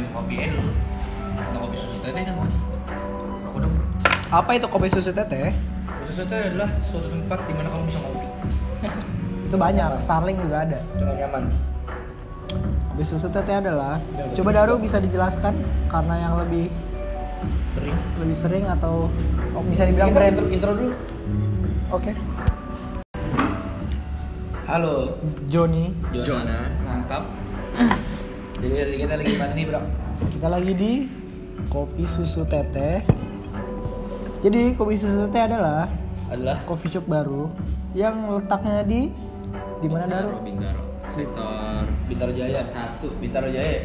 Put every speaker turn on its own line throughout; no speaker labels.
minum kopi dulu. Nggak kopi susu teteh kan, Bang? Aku dong.
Apa itu kopi susu teteh?
Kopi susu teteh adalah suatu tempat di mana kamu bisa ngopi.
Itu banyak, Starling juga ada.
Dengan nyaman.
Kopi susu teteh adalah
Ya.
Coba Daru bisa dijelaskan karena yang lebih
Sering.
lebih sering atau oh, bisa dibilang
Intro,
brand.
intro, intro dulu.
Oke.
Halo,
Joni,
Jona.
Mantap. Jadi kita lagi mana nih, Bro?
kita lagi di kopi susu teteh. Jadi kopi susu teteh adalah
Adalah
coffee shop baru yang letaknya di di mana Daru?
Bintaro. Sektor
Bintaro Jaya.
satu.
Bintaro Jaya.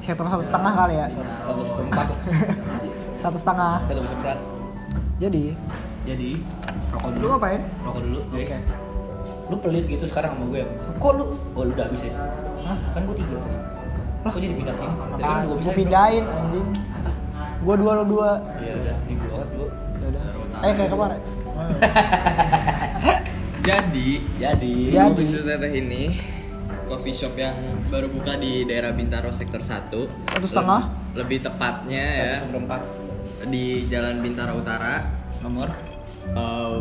Sektor satu.
Setengah kali ya?
Satu seperempat.
Satu setengah.
Satu seperempat.
Jadi,
Jadi rokok
lu
dulu.
ngapain?
Rokok dulu, guys.
Oke.
Lu pelit gitu sekarang sama gue. Kok lu? Oh, lu udah habis ya? Hah? Kan gue tiga tadi. Lah, kok jadi pindah sini? Tadi kan gue bisa.
Pindahin anjing. Gua dua lo dua.
Iya udah, nih gue.
Ya udah. Eh kayak kemarin.
Jadi,
Jadi,
susu teteh ini coffee shop yang baru buka di daerah Bintaro sektor 1
Satu setengah.
Lebih tepatnya ya
seperempat
di Jalan Bintaro Utara
nomor
eh,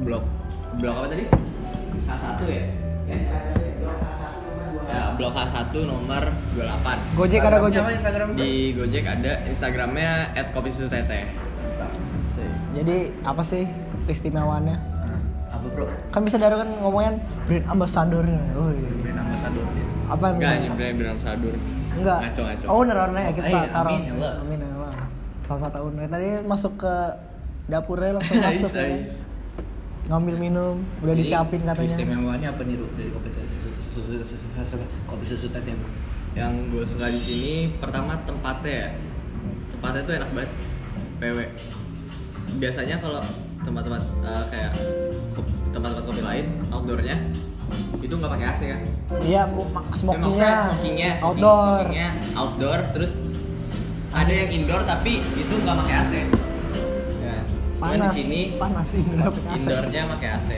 blok blok apa tadi? H1 ya? Ya, blok H1 nomor 28.
Gojek ada Gojek.
Di Gojek ada Instagramnya @kopisusuteteh.
Jadi apa sih istimewaannya?
apa bro?
Kan bisa Daru kan ngomongin brand ambassadornya. Oh, iya.
Brand ambassador dia.
Apa yang
Enggak,
ambassador?
brand brand sadur.
Enggak.
Ngaco-ngaco.
Owner ownernya kita
Iya,
taruh.
amin ya Allah.
Amin ya Allah. Salah satu owner. Tadi masuk ke dapurnya langsung masuk
Ais,
ya. Ngambil minum, udah
Jadi,
disiapin katanya.
Istimewaannya apa nih dari kopi susu susu susu susu, susu kopi susu teteh bro?
Yang gue suka di sini pertama tempatnya ya. Tempatnya tuh enak banget. PW. Biasanya kalau tempat-tempat eh, kayak tempat-tempat kopi lain outdoornya itu nggak pakai AC kan?
Iya, smokingnya,
smokingnya, smoking-
outdoor.
smokingnya outdoor, terus ada yang indoor tapi itu nggak pakai AC.
Panas.
di sini
panas sih
indoornya pakai AC.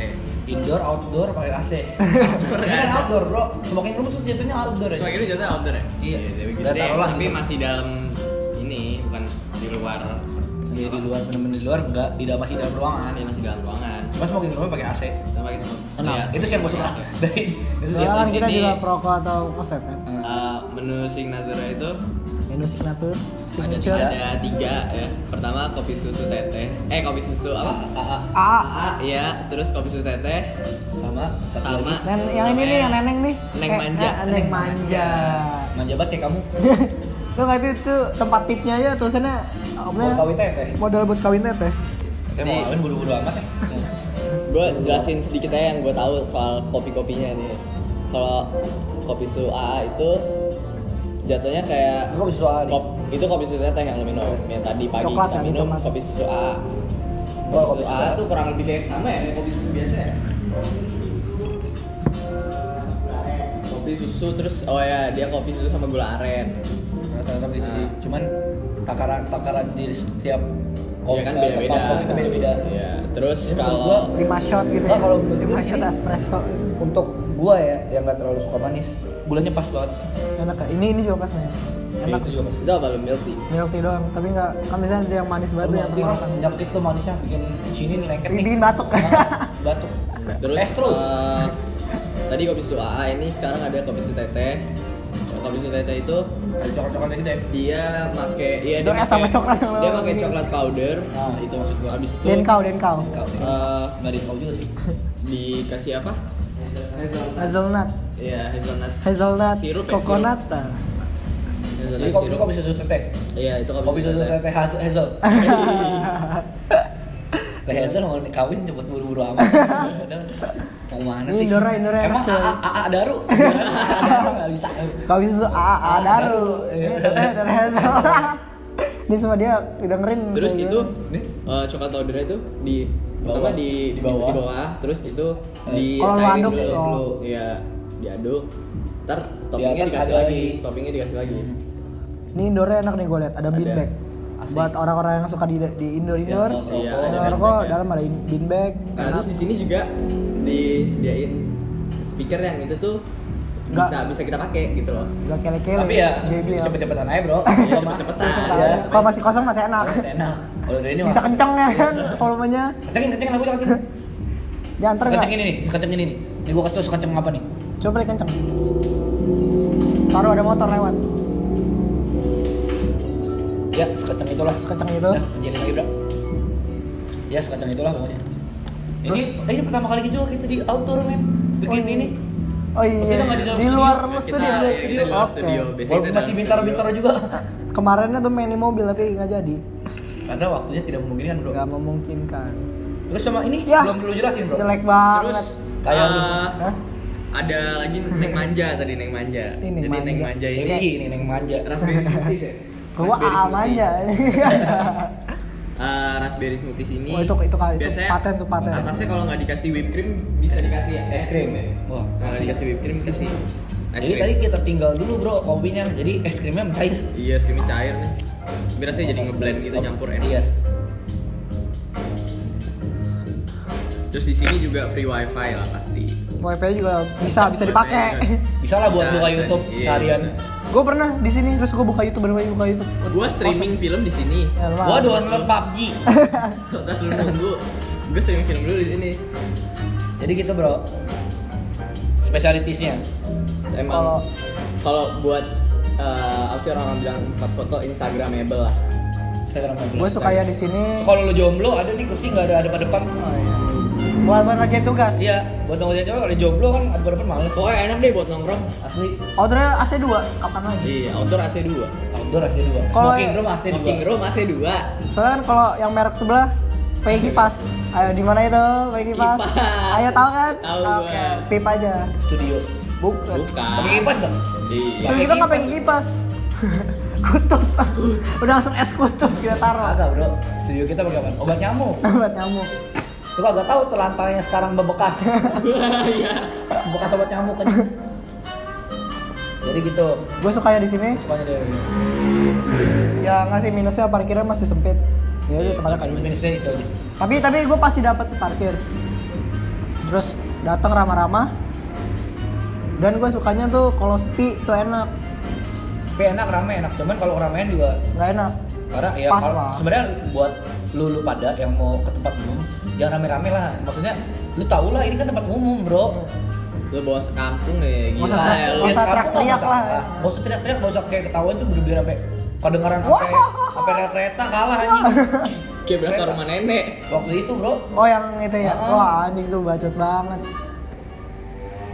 Indoor, outdoor, pakai AC.
Outdoor
Ini kan
ya.
outdoor bro. Smoking room tuh jatuhnya outdoor ya.
Semakin ini jatuh outdoor ya?
Iya.
gitu tapi
gitu.
masih dalam ini bukan di luar.
Iya di luar bener-bener di luar enggak, tidak masih dalam ruangan.
Ini masih dalam ruangan.
Cuma smoking room pakai AC.
Sama pakai semua. Iya,
Itu sih yang gue suka dari itu sih.
Soalnya kan kita juga perokok atau nge-vape kan.
Eh, menu signature itu
Menu signature,
Ada
signature.
tiga.
ada tiga ya. Pertama kopi susu teteh. Eh kopi susu apa?
AA
A.
AA ya. Terus kopi susu teteh
sama
sama.
Dan yang ini nih, yang neneng nih.
Neng
Eh,
manja.
Neng manja.
Manja banget kayak kamu.
Lo nggak itu, itu tempat tipnya aja tulisannya ya?
kawin teteh.
Modal buat kawin teteh.
Teteh mau kawin buru-buru amat ya.
Gue jelasin sedikit aja yang gue tahu soal kopi-kopinya nih. Kalau kopi susu AA itu jatuhnya kayak
Kopi susu AA.
Kop- itu kopi susu teteh yang lo minum. Yang tadi pagi
Coklat
kita minum
coklat.
kopi susu AA.
Oh,
Kopi
kopi
susu AA tuh kurang lebih kayak sama ya kopi susu biasa ya. Kopi susu terus oh ya dia kopi susu sama gula aren.
Rata-rata gitu
Nah.
sih. Cuman takaran takaran di setiap
Iya kan
eh,
beda-beda.
tempat kopi itu beda-beda.
Iya. Terus
Ini menurut
kalau
gua-
5 shot gitu ya.
kalau menurut gua
5 shot espresso.
Untuk gua ya yang nggak terlalu suka manis, gulanya pas banget.
Enak ya. Ini ini juga pas nih. Enak.
Itu juga pas.
itu apa milk tea?
Milk tea doang, tapi nggak kan misalnya ada yang manis banget yang
kan
termakan.
nyakit tuh manisnya bikin sini lengket nih.
Bikin batuk.
batuk.
Terus
es terus.
eh, tadi kopi susu AA ini sekarang ada kopi susu teteh. Kopi susu teteh itu
Ada coklat-coklat gitu ya.
dia make iya
Itu
dia
es sama coklat
Dia pakai
ini.
coklat powder.
Nah, itu maksud gua.
Habis itu
Den kau, den kau.
Kau
eh,
nggak di kau juga sih.
dikasih apa?
Hazelnut,
Iya, hazelnut.
hazelnut,
Sirup ya,
coconut.
Jadi kopi
sirup.
kopi susu teteh.
Iya, itu kopi,
Kopi susu teteh hazel. hazel. Teh hazel mau kawin cepet buru-buru amat. Mau mana sih?
Indora, Indora enak,
Emang. AA AA Daru. AA Daru nggak bisa.
Kau susu A A daru.
Iya.
Ini dari hazel. Ini semua dia dengerin.
Terus itu.
Nih.
eh, coklat powdernya itu di
Bawah.
pertama di,
Di bawah.
di bawah, terus itu
Eh.
di
Kalau
cairin
aduk,
dulu,
oh.
dulu. Iya, diaduk. Ntar toppingnya dikasih lagi, toppingnya dikasih lagi.
Ini Indora enak nih gue liat. Ada bean
Ada.
bag.
Asik.
Buat orang-orang yang suka di di indoor indoor.
Iya,
ngerokok.
ada
Kalau
bean
rokok
ya.
dalam ada in- bean bag.
Nah, terus di sini juga disediain speaker yang itu tuh
Nggak.
bisa bisa kita pakai gitu loh
Gak kele-kele.
Tapi ya cepet-cepetan aja bro.
Iya,
Iya,
cepet-cepetan.
Cepet
Iya.
aja. Kalau masih kosong masih enak.
Enak. Kalau dari ini
Bisa kenceng ya kan volumenya.
Kencengin, kencengin aku kencengin.
Jangan ter
Kenceng ini nih, kenceng ini nih. Ini gua kasih tau sekenceng apa nih.
Coba balik kenceng. Taruh ada motor lewat.
Ya, sekenceng itulah.
Sekenceng itu.
Nah, kecilin lagi, Bro. Ya, sekenceng itulah pokoknya. Ini
Terus?
eh, ini pertama kali juga kita di outdoor, men. Bikin
Oh,
ini.
Oh iya.
Maksudnya nggak di dalam
Di
studio?
luar
Kita-
studio.
iya,
di luar studio.
di luar
Oke.
studio. Biasanya
Walaupun
kita
masih bintar-bintar
studio.
juga.
Kemarinnya tuh main di mobil tapi nggak jadi.
Karena waktunya tidak memungkinkan, Bro.
Nggak memungkinkan.
Terus sama ini
Ya.
belum lu jelasin, Bro.
Jelek banget.
terus
Kayak
Hah?
ada lagi neng manja tadi neng manja
Ini neng
jadi neng
manja.
manja
Ini
ini
ini neng manja.
raspberry smoothies ya
Gua aam
smoothies.
aja.
Eh, raspberry smoothies ini
Oh, itu- itu kali- itu
biasanya
paten tuh, paten.
atasnya kalau nggak dikasih whipped cream bisa dikasih
Es krim.
ya
Wah.
Kalau nggak dikasih whipped cream kasih es
Jadi
krim.
tadi kita tinggal dulu, Bro, kopinya. Jadi es krimnya mencair.
iya es krimnya cair nih biar rasanya jadi ngeblend gitu nyampur enak
Iya.
terus di sini juga free wifi lah pasti
Wifi juga bisa bisa dipakai.
Bisa lah buat buka. YouTube
Iya,
seharian.
Gue pernah di sini terus gue buka YouTube bener buka YouTube.
gua streaming film di sini
Ya.
Gua download PUBG.
terus lu nunggu gua streaming film dulu di sini
Jadi gitu, Bro. Specialitiesnya.
emang
Kalau-
kalau buat eh, apa sih orang bilang tempat foto instagramable lah
Instagram
Gue suka ya di sini.
Kalau lu jomblo ada nih kursi nggak ada ada pada depan.
Oh, iya. Buat buat ngerjain tugas.
Iya, buat nongkrong cewek kalau jomblo kan ada pada depan males.
pokoknya enak deh buat nongkrong
Asli.
Outdoornya AC 2 kapan lagi?
iya outdoor AC 2
Outdoor AC dua.
Kalau-
Smoking room AC dua.
smoking room AC 2
Soalnya kan kalau yang merek sebelah pakai kipas. Ayo di mana itu pakai kipas?
Kipas.
Ayo tahu kan?
Tahu
Oke,
gua.
pip aja.
Studio.
Bukan.
bukan
Pakai kipas dong.
iya
Studio kita nggak pakai kipas. kutub. Udah langsung es kutub kita taruh.
Agak bro. Studio kita pakai apa? Obat nyamuk.
Buat nyamuk.
Lu kagak tahu tuh lantainya sekarang bebekas.
iya
bebekas obat nyamuk kan. Jadi gitu.
Gue sukanya di sini.
Sukanya dia.
Ya ngasih minusnya parkirnya masih sempit. Ya itu tempatnya kan.
Minusnya itu aja.
Tapi tapi gue pasti dapat parkir. Terus datang ramah-ramah. Dan gue sukanya tuh kalau sepi tuh enak,
Tapi enak rame enak. Cuman kalau ramean juga
nggak enak.
Karena ya
Pas
kalau
lah.
sebenarnya buat lu lu pada yang mau ke tempat umum jangan rame-rame lah maksudnya lu tau lah ini kan tempat umum bro
lu bawa sekampung ya gila
usah
ya lu
sekarang
teriak-teriak lah.
usah- nggak usah teriak-teriak nggak usah kayak ketahuan tuh bener-bener sampai kedengaran sampai sampai kereta kalah anjing
kayak berasa rumah nenek
waktu itu bro
Oh yang itu ya?
Ah.
Wah anjing tuh bacot banget.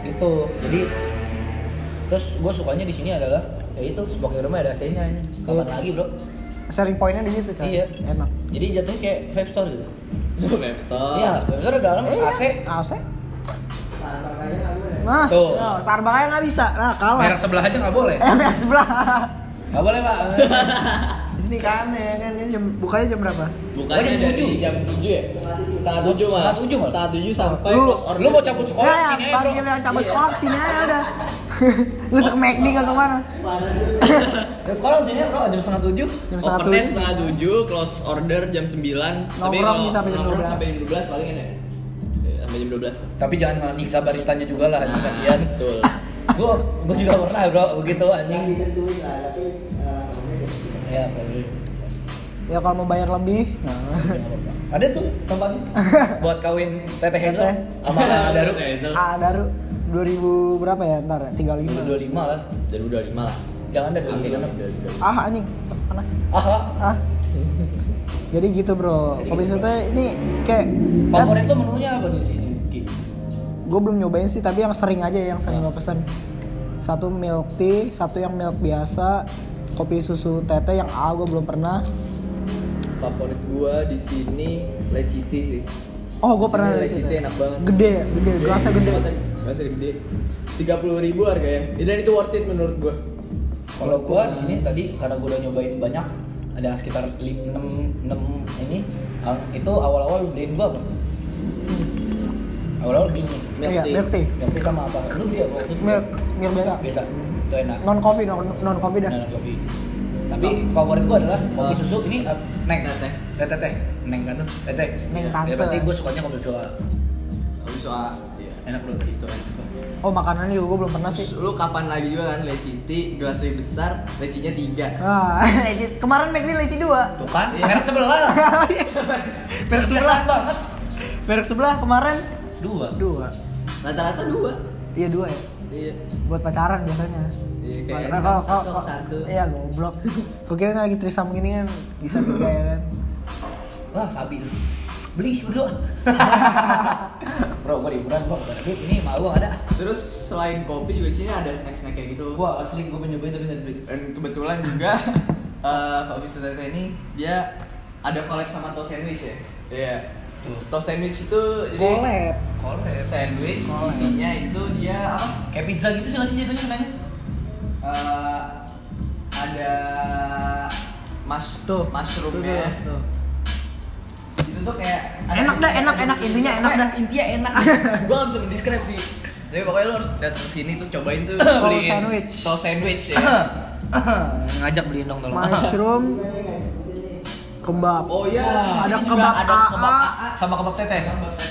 gitu jadi terus gue sukanya di sini adalah ya itu smoking roomnya ada AC-nya ini kapan
Iya.
lagi bro
Sharing pointnya di situ coy.
Iya.
Enak.
jadi jatuhnya kayak five store gitu
lu laptop
iya store ada dalam
Iya,
AC
AC. Nah,
Tuh.
ya, Starbucks aja nggak bisa. Nah, kalah.
merek sebelah aja nggak boleh
Eh, merek sebelah.
nggak boleh pak
di sini kan ya kan ini jam bukanya jam berapa?
bukannya
jam
dari
tujuh.
jam 7 ya setengah tujuh malah
Setengah tujuh malah.
setengah tujuh sampai
Lu-
lu mau cabut sekolah
ya, ya,
sini aja bro
panggil yang cabut sekolah sini aja udah. Lu ke McD ke mana?
Ya, sekolah sini bro jam setengah tujuh.
Jam setengah tujuh.
setengah tujuh, close order jam 9 Tapi
Nongkrong
kalau
bisa sampai jam
nongkrong
12.
sampai jam 12 paling enak Ya, Sampai jam 12
tapi jangan nyiksa baristanya juga lah anjing kasihan.
Betul.
Gua gua juga pernah bro begitu anjing. Ya tapi
Ya kalau mau bayar lebih. Nah.
ada tuh tempatnya. Buat kawin teteh Hazel sama Daru.
Ah, daru 2000 berapa ya ntar? 35.
dua lima lah
Dari udah 5 lah
jangan
dari- dari-
Ah anjing, panas.
ah ah.
Ah. Jadi gitu bro,
Jadi
kopi
gitu,
ini kayak
favorit lo menunya apa di sini
gue belum nyobain sih tapi yang sering aja yang sering gue pesen satu milk tea satu yang milk biasa kopi susu tete yang A gue belum pernah
Favorit gua di sini leciti sih
oh gue pernah
sini
lihat
leciti enak banget.
Gede ya gede gelasnya gede.
Gelasnya gede. 30 ribu harganya Dan itu worth it menurut gua.
Kalau gua di sini tadi karena gua udah nyobain banyak ada sekitar 6 6 ini itu awal-awal beliin gua apa awal-awal
Oh iya, milk tea.
Ganti sama apa? Lu beli apa? itu?
milk milk biasa
Biasa. Itu enak.
non coffee non non coffee dah.
Non coffee. Tapi favorit gua adalah kopi
Oh.
susu ini uh, neng
Teteh.
Teteh teh. Neng kan tuh? Teteh.
Neng
Ya,
tante.
berarti gua sukanya kopi susu.
Habis soal Iya
Enak tadi.
Itu enak.
Oh makanannya juga gue belum pernah sih.
Lu kapan lagi juga kan leci tea, gelas lebih besar, lecinya tiga.
Ah, leci- kemarin McD leci dua.
Tuh kan,
Iya.
merek sebelah.
Merek sebelah
Kebiasaan banget.
Merek sebelah kemarin
Dua.
dua.
Rata-rata dua.
Iya dua ya.
Iya.
Buat pacaran biasanya.
Iya kayak
Karena kalau
satu,
kalau kalau-
satu.
Iya goblok. Kok kira lagi trisam gini kan bisa juga ya kan.
Wah, sabi. Beli berdua. bro, gua liburan, gua gak ada duit. Ini malu gak ada.
Terus selain kopi juga di sini ada snack-snack kayak gitu.
Wah, asli gua pengen nyobain tapi gak ada duit.
Dan kebetulan juga eh kopi Sutete ini dia ada collab sama toast sandwich ya. Iya.
Tuh.
Toast sandwich itu jadi
Collab.
Collab.
sandwich
Collab.
isinya itu dia apa?
Kayak pizza gitu sih nggak sih jatuhnya nanya?
Eh, ada mush
Tuh,
mushroomnya.
tuh, tuh.
Itu tuh kayak
Enak dah, enak, enak. Intinya enak dah.
Intinya enak. gua gak bisa mendeskripsi. Tapi pokoknya lo harus datang ke sini terus cobain tuh
Beliin.
sandwich.
toast sandwich ya.
Ngajak beliin dong tolong.
Mushroom kebab.
Oh iya, di
ada kebab
ada
AA.
kebab AA.
Sama kebab teteh.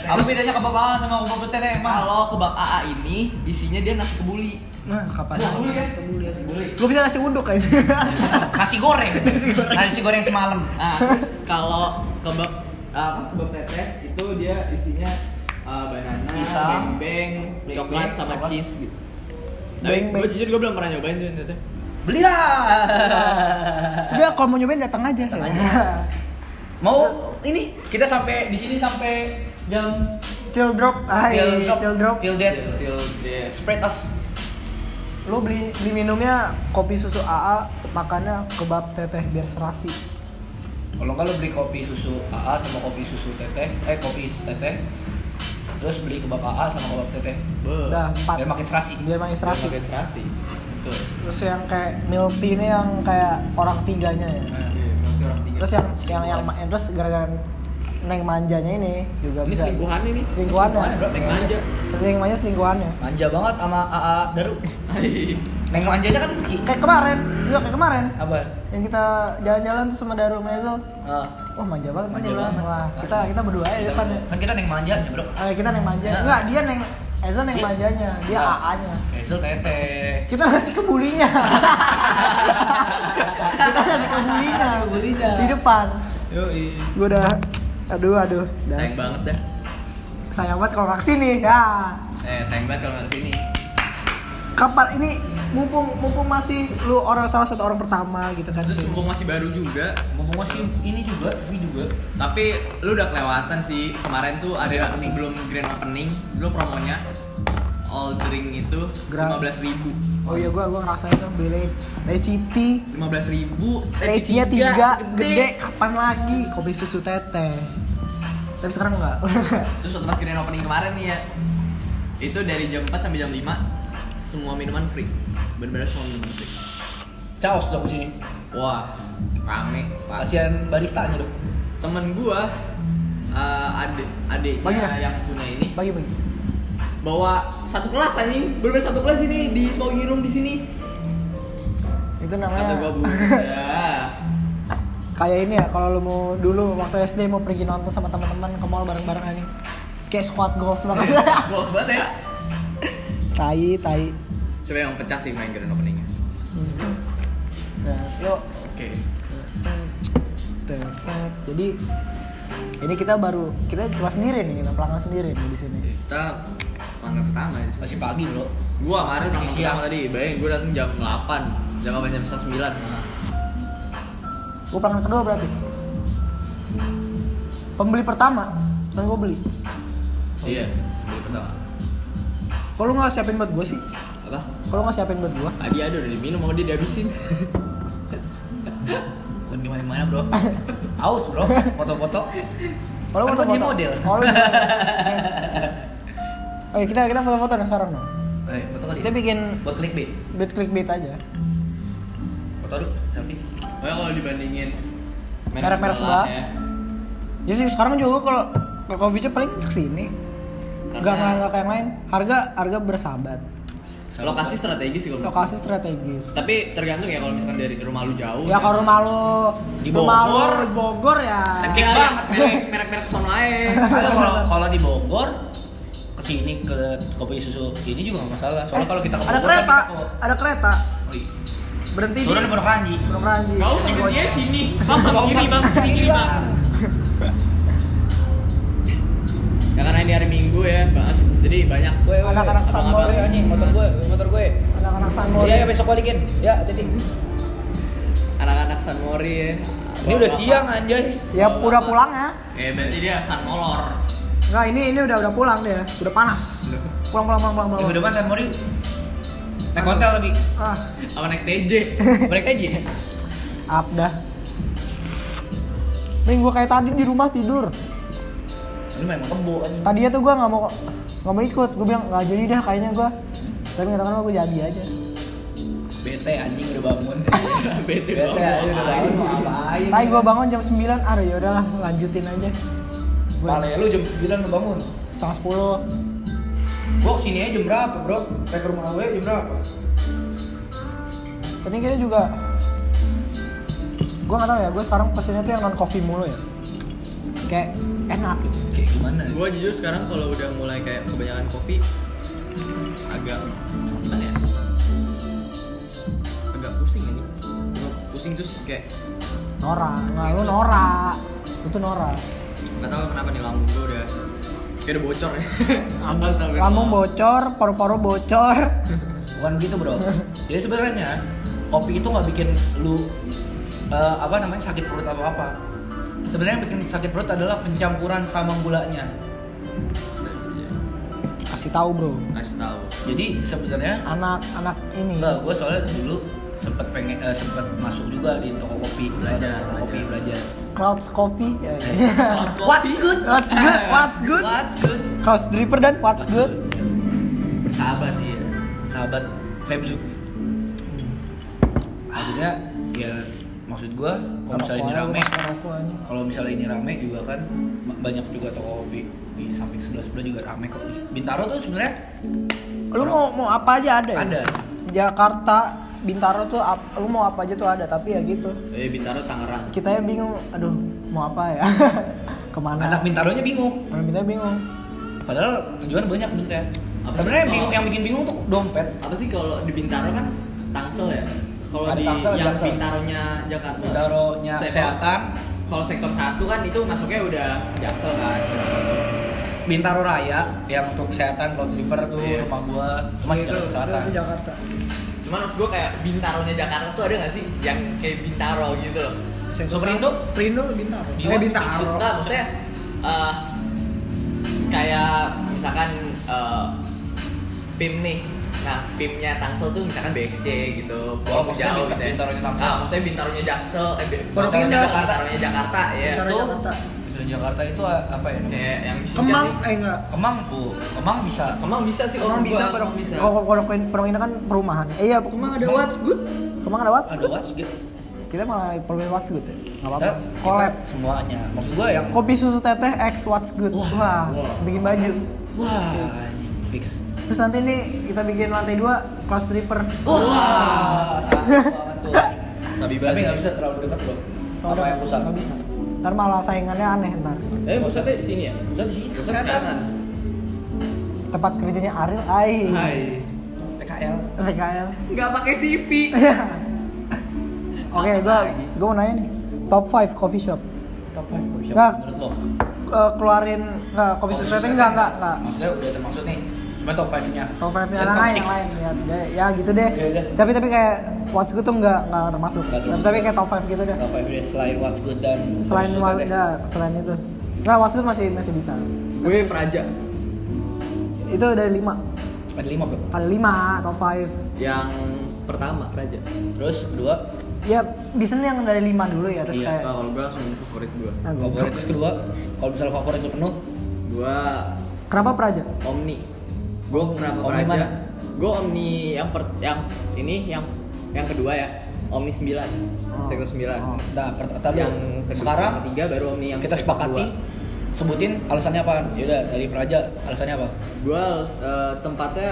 Apa bedanya kebab AA sama kebab teteh emang?
Kalau kebab AA ini isinya dia nasi kebuli.
Nah, kapan?
Nasi kan? Kebuli, nasi kebuli.
Gue bisa nasi uduk kayaknya.
Nasi goreng. Nasi goreng semalam.
Nah, terus kalau kebab apa kebab teteh itu dia isinya uh, banana,
Pisang,
beng, coklat sama
coklat.
cheese gitu. Tapi gue jujur gue belum pernah nyobain tuh teteh.
Belilah.
Udah kalau mau nyobain datang aja.
Datang aja. Mau ini kita sampai di sini sampai jam
Till drop, hai,
till drop,
till drop.
till dead.
Till dia
Spread us.
Lo beli beli minumnya kopi susu AA, makannya kebab teteh biar serasi.
Kalau nggak lo beli kopi susu AA sama kopi susu teteh, eh kopi teteh, terus beli kebab AA sama kebab teteh.
Udah empat.
Biar makin serasi.
Biar makin serasi.
Pakai serasi. Betul.
Terus yang kayak milk tea ini yang kayak orang tiganya ya.
Nah,
Iya, nanti orang tiga.
Terus yang yang yang ma- terus gara-gara neng manjanya ini juga
ini
bisa.
selingkuhan ini.
Selingkuhannya.
Selingkuhannya, bro.
Neng manja.
Sering manja selingkuhannya.
Manja banget sama AA Daru.
Hai.
Neng manjanya kan
Kayak kemarin, juga kayak kemarin.
apa?
Yang kita jalan-jalan tuh sama Daru Mezel.
Ah,
Wah manja banget,
Manja
manja banget. Wah, kita kita berdua ya depan ya.
kan kita neng manjanya bro.
Eh, kita neng manja.
Nah.
Enggak, dia neng Ezel neng
Dia-
manjanya, dia
Nah,
AA-nya.
Hazel teteh.
Kita ngasih ke bulinya. kita ngasih ke bulinya.
Bulinya.
Di depan.
Yoi.
Gue udah aduh aduh.
Sayang
Das-
banget dah.
Sayang banget kalau nggak ke sini. Ya.
Eh, sayang banget kalau nggak ke sini.
Kapan ini mumpung mumpung masih lu orang salah satu orang pertama gitu kan.
Terus mumpung masih baru juga,
Ngomong masih ini juga, sepi juga.
tapi lu udah kelewatan sih kemarin tuh ada
opening.
sebelum grand opening dulu promonya all drink itu lima belas ribu
Oh iya gua gua ngerasain tuh beli leci
lima belas ribu
Lecinya tiga, gede. kapan lagi? Kopi susu teteh. Tapi sekarang enggak.
terus waktu pas grand opening kemarin nih ya itu dari jam 4 sampai jam 5 semua minuman free bener-bener semua minuman free
Caos dong sini.
wah rame.
Kasihan baristanya dong.
temen gua eh, adik adiknya
Bagi
yang punya ini
bagi bagi.
Bawa satu kelas anjing bener satu kelas ini di smoking room di sini
Itu
kata
namanya
gua bu ya
kayak ini ya kalau lu mau dulu waktu SD mau pergi nonton sama teman-teman ke mall bareng-bareng ini. Kayak squad goals banget.
Goals banget ya
tai tai.
coba yang pecah sih main grand openingnya
Nah, yuk.
oke
Jadi ini kita baru kita cuma sendiri nih, kita pelanggan sendiri nih di sini.
kita pelanggan pertama ya
Masih pagi bro.
gua kemarin pelanggan
Siang.
tadi bayangin gua datang jam 8 jam 8 jam 9
Gue pelanggan kedua berarti. Pembeli pertama kan gue beli.
iya beli pertama
Kalau lu nggak siapin buat gue sih?
apa
Kalau nggak siapin buat gue?
tadi ada udah diminum mau dia dihabisin
di mana-mana bro. Aus bro, foto-foto.
Kalau
Kan
foto
gua jadi model.
Kalau Oke kita kita foto-foto nih sekarang dong.
Eh, foto kali.
Kita bikin
buat clickbait.
bait clickbait aja.
Foto dulu, selfie.
oh ya kalau dibandingin
Merek-merek sebelah.
ya
Ya sih sekarang juga kalau ke coffee shop paling ke sini. Enggak
Karena-
enggak kayak yang lain. Harga harga bersahabat.
lokasi strategis sih kalau
Lokasi strategis.
tapi tergantung ya kalau misalkan dari rumah lu jauh
Ya kalau rumah lu
Di
rumah lu
Bogor.
Bogor ya.
Sakit
Ya,
banget,
merek merek merek sono aja
kalau kalau di Bogor ke sini ke kopi susu ini juga nggak masalah. Soalnya kalau kita ke
ada
Bogor kan
kereta,
kita ke-
ada kereta.
Oh, iya.
Berhenti
Turun di Pondok Ranji.
Pondok Ranji.
Gak usah dia sini. Bang, bang, kiri bang, kiri kiri bang.
Ya karena ini hari Minggu ya, bahas. Jadi banyak
woi,
Anak-anak. Sunmori.
Abang-abang anjing motor gue, motor gue.
Anak-anak Sunmori.
Iya, ya, besok balikin. Ya, hati
anak-anak San Mori ya.
Ini udah siang anjay.
Ya udah pulang ya.
Eh berarti dia San Molor.
Enggak, ini ini udah udah pulang dia. Udah panas. Pulang pulang pulang pulang. pulang.
Minggu depan San Mori naik hotel lebih.
Ah,
Apa naik TJ?
Balik aja.
up dah. Gua kayak tadi di rumah tidur.
Ini memang kebo.
Tadinya tuh gua nggak mau nggak mau ikut. Gua bilang nggak jadi dah kayaknya gua. Tapi katakan gua jadi aja.
Bete anjing udah bangun.
Bete
Bete anjing udah bangun?
Tapi gua bangun jam 9, aduh ya udahlah lanjutin aja.
Pale lu jam 9 lu bangun.
setengah 10.
Gua ke sini aja jam berapa, Bro? Kayak ke rumah gue jam berapa?
Tapi kayaknya juga gua nggak tahu ya, gua sekarang pesennya tuh yang non coffee mulu ya. Kayak enak gitu.
Kayak gimana?
Gue jujur sekarang kalau udah mulai kayak kebanyakan kopi agak gimana ya? Agak pusing aja. Pusing terus kayak
Nora, nggak lu Nora. Itu Nora.
Nggak tahu kenapa nih lambung gue udah kayak udah bocor ya. Apa sampai
Lambung bocor, paru-paru bocor.
Bukan gitu, Bro. Jadi sebenarnya kopi itu nggak bikin lu eh, apa namanya sakit perut atau apa. Sebenarnya yang bikin sakit perut adalah pencampuran sama gulanya.
Kasih tahu, Bro.
Kasih tahu.
Jadi sebenarnya
Anak-anak ini.
enggak, gue soalnya dulu sempet pengen eh, sempet masuk juga di toko kopi
Belajar,
toko kopi
belajar.
Clouds Coffee. Ya, ya.
Clouds Coffee.
What's good? What's good? What's good?
What's good?
Clouds Dripper dan What's good?
Bersahabat iya.
Sahabat Febzu. Maksudnya ya maksud gua kalau misalnya ini rame kalau misalnya ini rame juga kan banyak juga toko kopi di samping sebelah sebelah juga rame kok Bintaro tuh sebenarnya
Lu mau mau apa aja ada ya?
ada
Jakarta, Bintaro tuh ap- lu mau apa aja tuh ada, tapi ya gitu.
Eh Bintaro Tangerang.
Kita yang bingung, aduh, mau apa ya? Ke mana?
anak Bintaronya bingung
Anak Bintaro bingung.
padahal tujuan banyak sebenarnya
Apa
sebenarnya bingung yang bikin bingung tuh dompet
Apa sih kalau di Bintaro kan Tangsel ya? Kalau
Ada
di
Tangsel,
yang
Jaksel.
Bintaronya Jakarta.
Bintaronya kesehatan
Kalau sektor satu kan itu masuknya udah Jaksel kan.
Bintaro Raya yang untuk kesehatan kalau Slipper tuh
Iya.
rumah gua masih jalan selatan
Jakarta.
Cuman gue kayak Bintaronya Jakarta tuh ada nggak sih yang kayak Bintaro gitu loh?
Superindo
Superindo Bintaro.
Biwa.
Eh Bintaro.
Enggak, maksudnya eh, kayak misalkan eh, PIM nih. Nah, PIM-nya Tangsel tuh misalkan BXJ gitu.
Oh, maksudnya
jauh
Bintaro-
gitu ya.
Bintaronya Tangsel.
Ah, maksudnya Bintaronya Jaksel, eh Bintaronya. Jakarta, Bintaronya Jakarta ya.
Bintaro
Itu-
Jakarta.
Di Jakarta itu apa ya namanya?
Kayak yang
Kemang eh enggak.
Kemang tuh Kemang bisa
Kemang bisa sih
Kemang
orang
bisa,
bisa.
Oh, Pondok Indah kan perumahan. Eh iya,
Kemang ada What's Good?
Kemang ada What's
ada
Good?
what's
Kita malah permain What's Good ya. Enggak apa-apa. Collab.
semuanya maksud gua yang
Kopi susu teteh X What's Good.
Wah.
Wah,
Wah.
bikin baju.
wah fix
Terus nanti nih kita bikin lantai dua kelas stripper.
wah sakit banget tuh tapi nggak bisa terlalu dekat bro
Kalau
apa yang pusat
Nggak bisa. Ntar malah saingannya aneh ntar.
Eh, pusatnya di sini ya?
pusat di sini
Pusat kesehatan.
Tempat kerjanya Ariel, ai.
Hai.
PKL
PKL.
Nggak pakai CV.
Oke, gua gua mau nanya nih. Top 5 coffee shop.
top 5 coffee shop
Nggak.
menurut lo
Eh, keluarin enggak coffee shop setting enggak enggak enggak.
maksudnya udah termaksud nih cuma top 5 nya
Top 5
Dan
yang lain,
six.
yang lain ya, ya, ya gitu deh.
Ya udah.
Tapi tapi kayak What's Good tuh enggak enggak termasuk.
Nggak termasuk.
Tapi kayak top 5 gitu deh.
top 5 dia selain what's good dan
Selain
What's
wa-
Good deh.
ya, selain itu. Enggak, What's Good masih masih bisa.
Gue Praja.
Itu dari 5.
ada 5 bro
Ada 5 top 5.
Yang pertama Praja.
terus kedua
Ya, bisa nih yang dari 5 dulu ya, terus
Iya.
kayak
Nah, kalau gue langsung favorit gue.
Nah,
favorit terus kedua kalau misalnya favorit itu penuh
Gue
Kenapa Praja?
Omni. Gue kenapa
Omni
Praja?
mana?
Gue Omni yang per, yang ini yang yang kedua ya. Omni 9.
Oh.
Sektor 9.
Oh.
nah per- tadi
Yang kedua,
sekarang
ketiga baru Omni yang
kita sepakati
dua.
sebutin alasannya apa yaudah dari Praja alasannya apa
Gue eh, tempatnya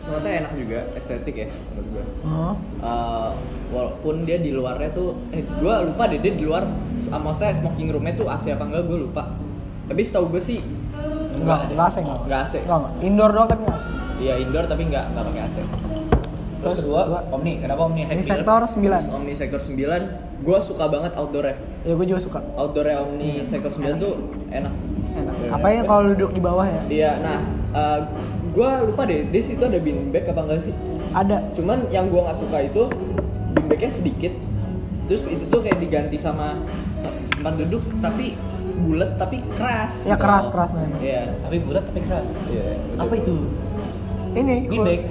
tempatnya enak juga, estetik ya menurut gue.
Oh.
Eh, walaupun dia di luarnya tuh eh gue lupa deh dia di luar uh, maksudnya smoking roomnya tuh AC apa enggak gue lupa tapi setahu gue sih
Enggak, enggak AC enggak.
Nggak AC.
Enggak, enggak. Indoor doang tapi enggak AC.
Iya indoor tapi nggak nggak pakai AC.
Terus kedua, Omni. Kenapa Omni?
Ini sektor 9.
Omni sektor 9, gue suka banget outdoornya.
Ya gue juga suka.
Outdoornya Omni sektor 9 tuh enak.
Enak. Apa ya kalau duduk di bawah ya?
Iya, nah gue lupa deh, di situ ada beanbag apa enggak sih?
Ada.
Cuman yang gue nggak suka itu beanbagnya sedikit, terus itu tuh kayak diganti sama te- tempat duduk tapi bulat tapi keras.
Ya
gitu.
keras keras memang.
Iya.
Tapi bulat tapi keras.
Iya.
Apa itu?
Ini
Beanbag.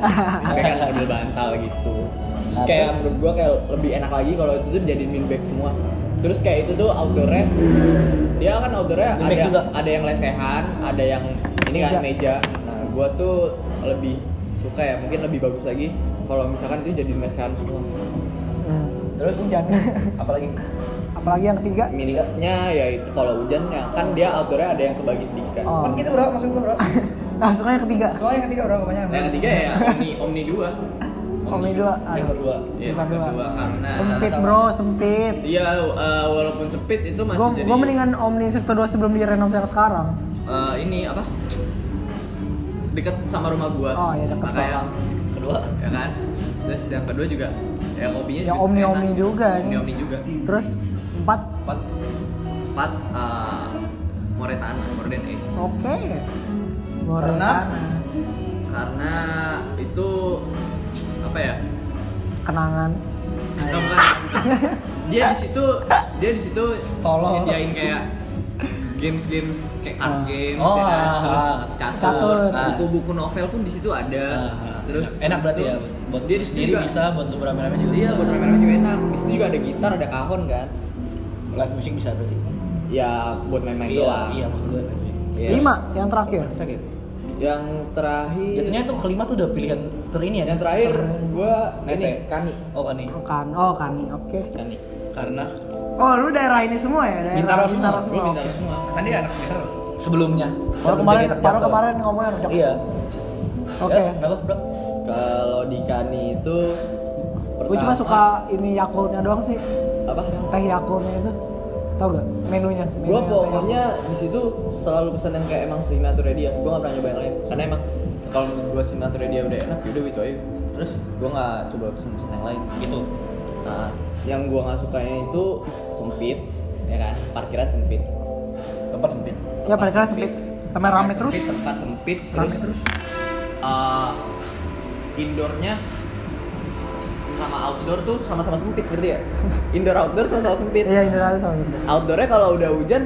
Kayak kan mobil bantal gitu. Terus
Nah,
kayak
terus?
menurut gua kayak lebih enak lagi kalau itu tuh dijadiin min bag semua. Terus kayak itu tuh outdoornya, dia kan outdoornya ada
juga?
ada yang lesehan, ada yang ini kan
Meja.
meja. Nah gua tuh lebih suka ya, mungkin lebih bagus lagi kalau misalkan itu jadi lesehan semua.
Hmm.
Terus
Hujan.
Apalagi?
Apalagi yang ketiga?
Minusnya ya itu kalau hujan ya kan dia outdoornya ada yang kebagi sedikit kan.
Oh.
Kan gitu bro, maksud gue.
Langsung yang ketiga.
Soalnya yang ketiga bro, pokoknya.
Nah, yang ketiga ya Omni Omni 2
Omni dua.
Sektor dua.
Iya,
Sektor
sektor
dua.
dua karena
Sempit bro, sempit.
Iya, eh, walaupun sempit itu masih
Gue
jadi
gue mendingan Omni sektor 2 sebelum direnov yang sekarang.
eh, ini apa? Deket sama rumah gua.
Oh, iya, deket
Makanya,
sama.
Kedua.
ya kan? Terus yang kedua juga ya kopinya
Ya,
juga
Omni-Omni
enak.
juga, ini.
Omni-Omni juga.
Terus empat.
Empat.
Empat eh, Moretana, Morden E.
Oke.
Karena?
Karena itu apa ya?
kenangan.
Oh, bukan. dia di situ dia di situ
Tolong.
nyediain kayak games-games kayak card
Ah.
games
Oh,
ya kan?
ah,
terus
ah.
catur,
Catur.
buku-buku novel pun di situ ada.
Ah,
terus
enak berarti ya buat
dia di situ
sendiri
juga
bisa, buat beramai-ramai juga
Iya,
bisa.
buat rame-rame juga enak. Di situ juga ada gitar, ada kahon kan.
Live music bisa berarti.
Ya buat main-main
Iya,
doang.
iya maksud gue live music.
Iya.
Lima yang terakhir.
Yang terakhir
Jatuhnya tuh kelima tuh udah pilihan ter ini ya.
yang terakhir gua
Nete.
ini Kani.
Oh kan nih.
Oh kan, oh kan, oke.
Kani.
Karena
Oh lu daerah ini semua ya? Daerah
Bintaro semua.
Gua minta
oke.
semua.
kan dia anak Bintaro. Sebelumnya.
Baru kemarin, baru kemarin ngomongnya rujak.
Iya.
Oke.
Ya, kenapa bro?
Kalau di Kani itu
Gue cuma suka ini Yakultnya doang sih.
Apa?
Teh Yakultnya itu. Tau gak menunya? Menu
Gua
yang teh
pokoknya di situ selalu pesan yang kayak emang signature dia. Gua nggak pernah nyoba yang lain. Karena emang kalau menurut gua signature dia udah enak, yaudah itu aja.
Terus
Gua nggak coba pesen-pesen yang lain.
gitu.
Nah, yang gua nggak sukanya itu sempit, ya kan? Parkiran sempit.
Tempat sempit.
Yakult. Ya paling sempit. Sama rame
Tempat
terus.
sempit, tempat sempit
Rame
terus,
terus.
uh, indoornya sama outdoor tuh sama-sama sempit ngerti ya? Indoor outdoor sama-sama sempit.
Iya Indonesia sama sempit.
Outdoornya kalau udah hujan,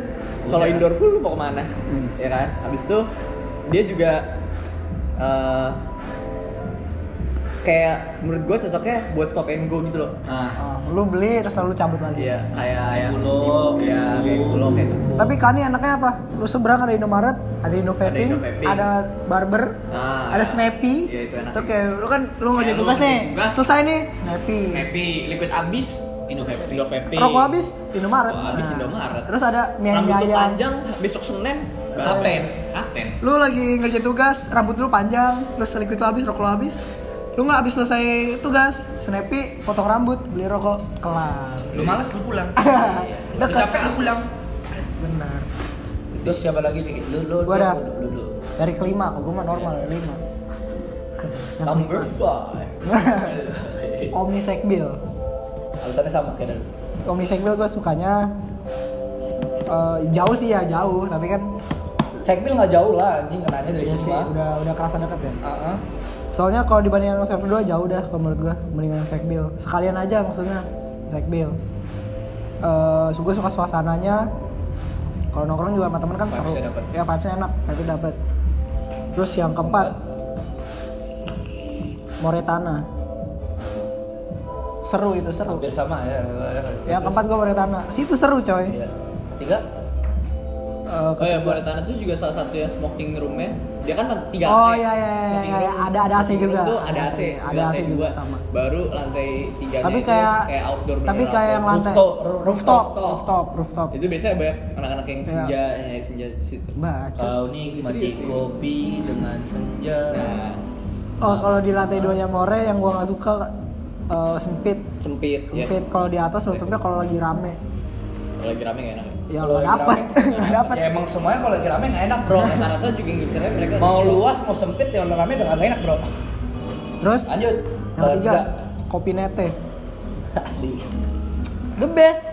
kalau
Hujan.
indoor full lu mau ke mana?
Hmm.
Ya kan? Habis itu dia juga uh, kayak menurut gua cocoknya buat stop and go gitu loh.
Nah,
Ah, lu beli terus lalu cabut lagi.
Iya, kayak yang
Gulo,
ya
kayak
gulo kayak tuku.
Tapi Kani enaknya apa? Lu seberang ada Indomaret, ada Innovaping,
Innovaping.
ada Barber,
Ah,
ada. Snappy.
Iya, itu enak.
Tuh kayak lu kan lu ngerjain tugas nih. Selesai nih, Snappy.
Snappy, liquid abis,
Innovate.
Indo Vape.
Rokok habis, Indomaret.
Rokok habis,
Nah,
Indomaret.
Terus ada mie ayam
panjang, besok Senin.
Kapten.
Kapten.
Lu lagi ngerjain tugas, rambut lu panjang, terus liquid lu habis, rokok lu habis. Lu nggak habis selesai tugas, Snappy potong rambut, beli rokok, kelar.
Lu males lu pulang. Lu
Dekat.
capek lu pulang.
Benar.
Terus siapa lagi nih? Lu lu
Gua ada.
lu, lu, lu.
Dari kelima, kok gua mah normal lima. Yang
Number five.
Omni Sekbil.
Alasannya sama kayak.
Omni Sekbil gue sukanya eh, jauh sih ya jauh, tapi kan
Sekbil nggak jauh lah, anjing kenanya dari
iya
sini
sih udah udah kerasa deket ya.
Heeh.
Soalnya kalau dibanding yang Sekbil 2 jauh dah kalau menurut gua mendingan yang Sekbil. Sekalian aja maksudnya Sekbil. Eh suka suka suasananya. Kalau nongkrong juga sama temen kan seru.
Dapet.
Ya vibes-nya enak, tapi dapet. Terus yang keempat Moretana. Seru itu seru.
Hampir sama ya.
Yang keempat gua Moretana. Situ seru coy.
Iya. Tiga.
Eh,
Oh ya, Moretana tuh juga salah satu yang smoking roomnya. Dia kan tiga
Oh,
lantai.
iya, iya, iya,
Smoking
iya,
room-
ada- ada AC juga.
Tuh ada AC,
ada AC juga sama.
Baru lantai tiga
tapi
itu
kayak
kayak outdoor
tapi kayak yang lantai
Rooftop,
rooftop
rooftop.
rooftop rooftop
Itu biasanya banyak anak-anak yang
Iya.
senja, nyari senja di situ.
baca
Kau nikmati
Serius, serius.
kopi dengan senja.
Nah,
oh kalau di lantai dua nya more yang gua nggak suka eh, sempit
sempit, yes.
sempit kalau di atas rooftoppnya kalau lagi rame
Kalau lagi rame gak enak. Ya?
Ya
Kalau
nggak dapet.
Ya emang semuanya kalau lagi rame nggak enak bro.
Rata-rata juga ngincernya mereka
mau luas mau sempit ya kalau rame udah nggak enak bro.
Terus
Lanjut.
yang
Ke
ketiga, kopi nete.
Asli.
The best.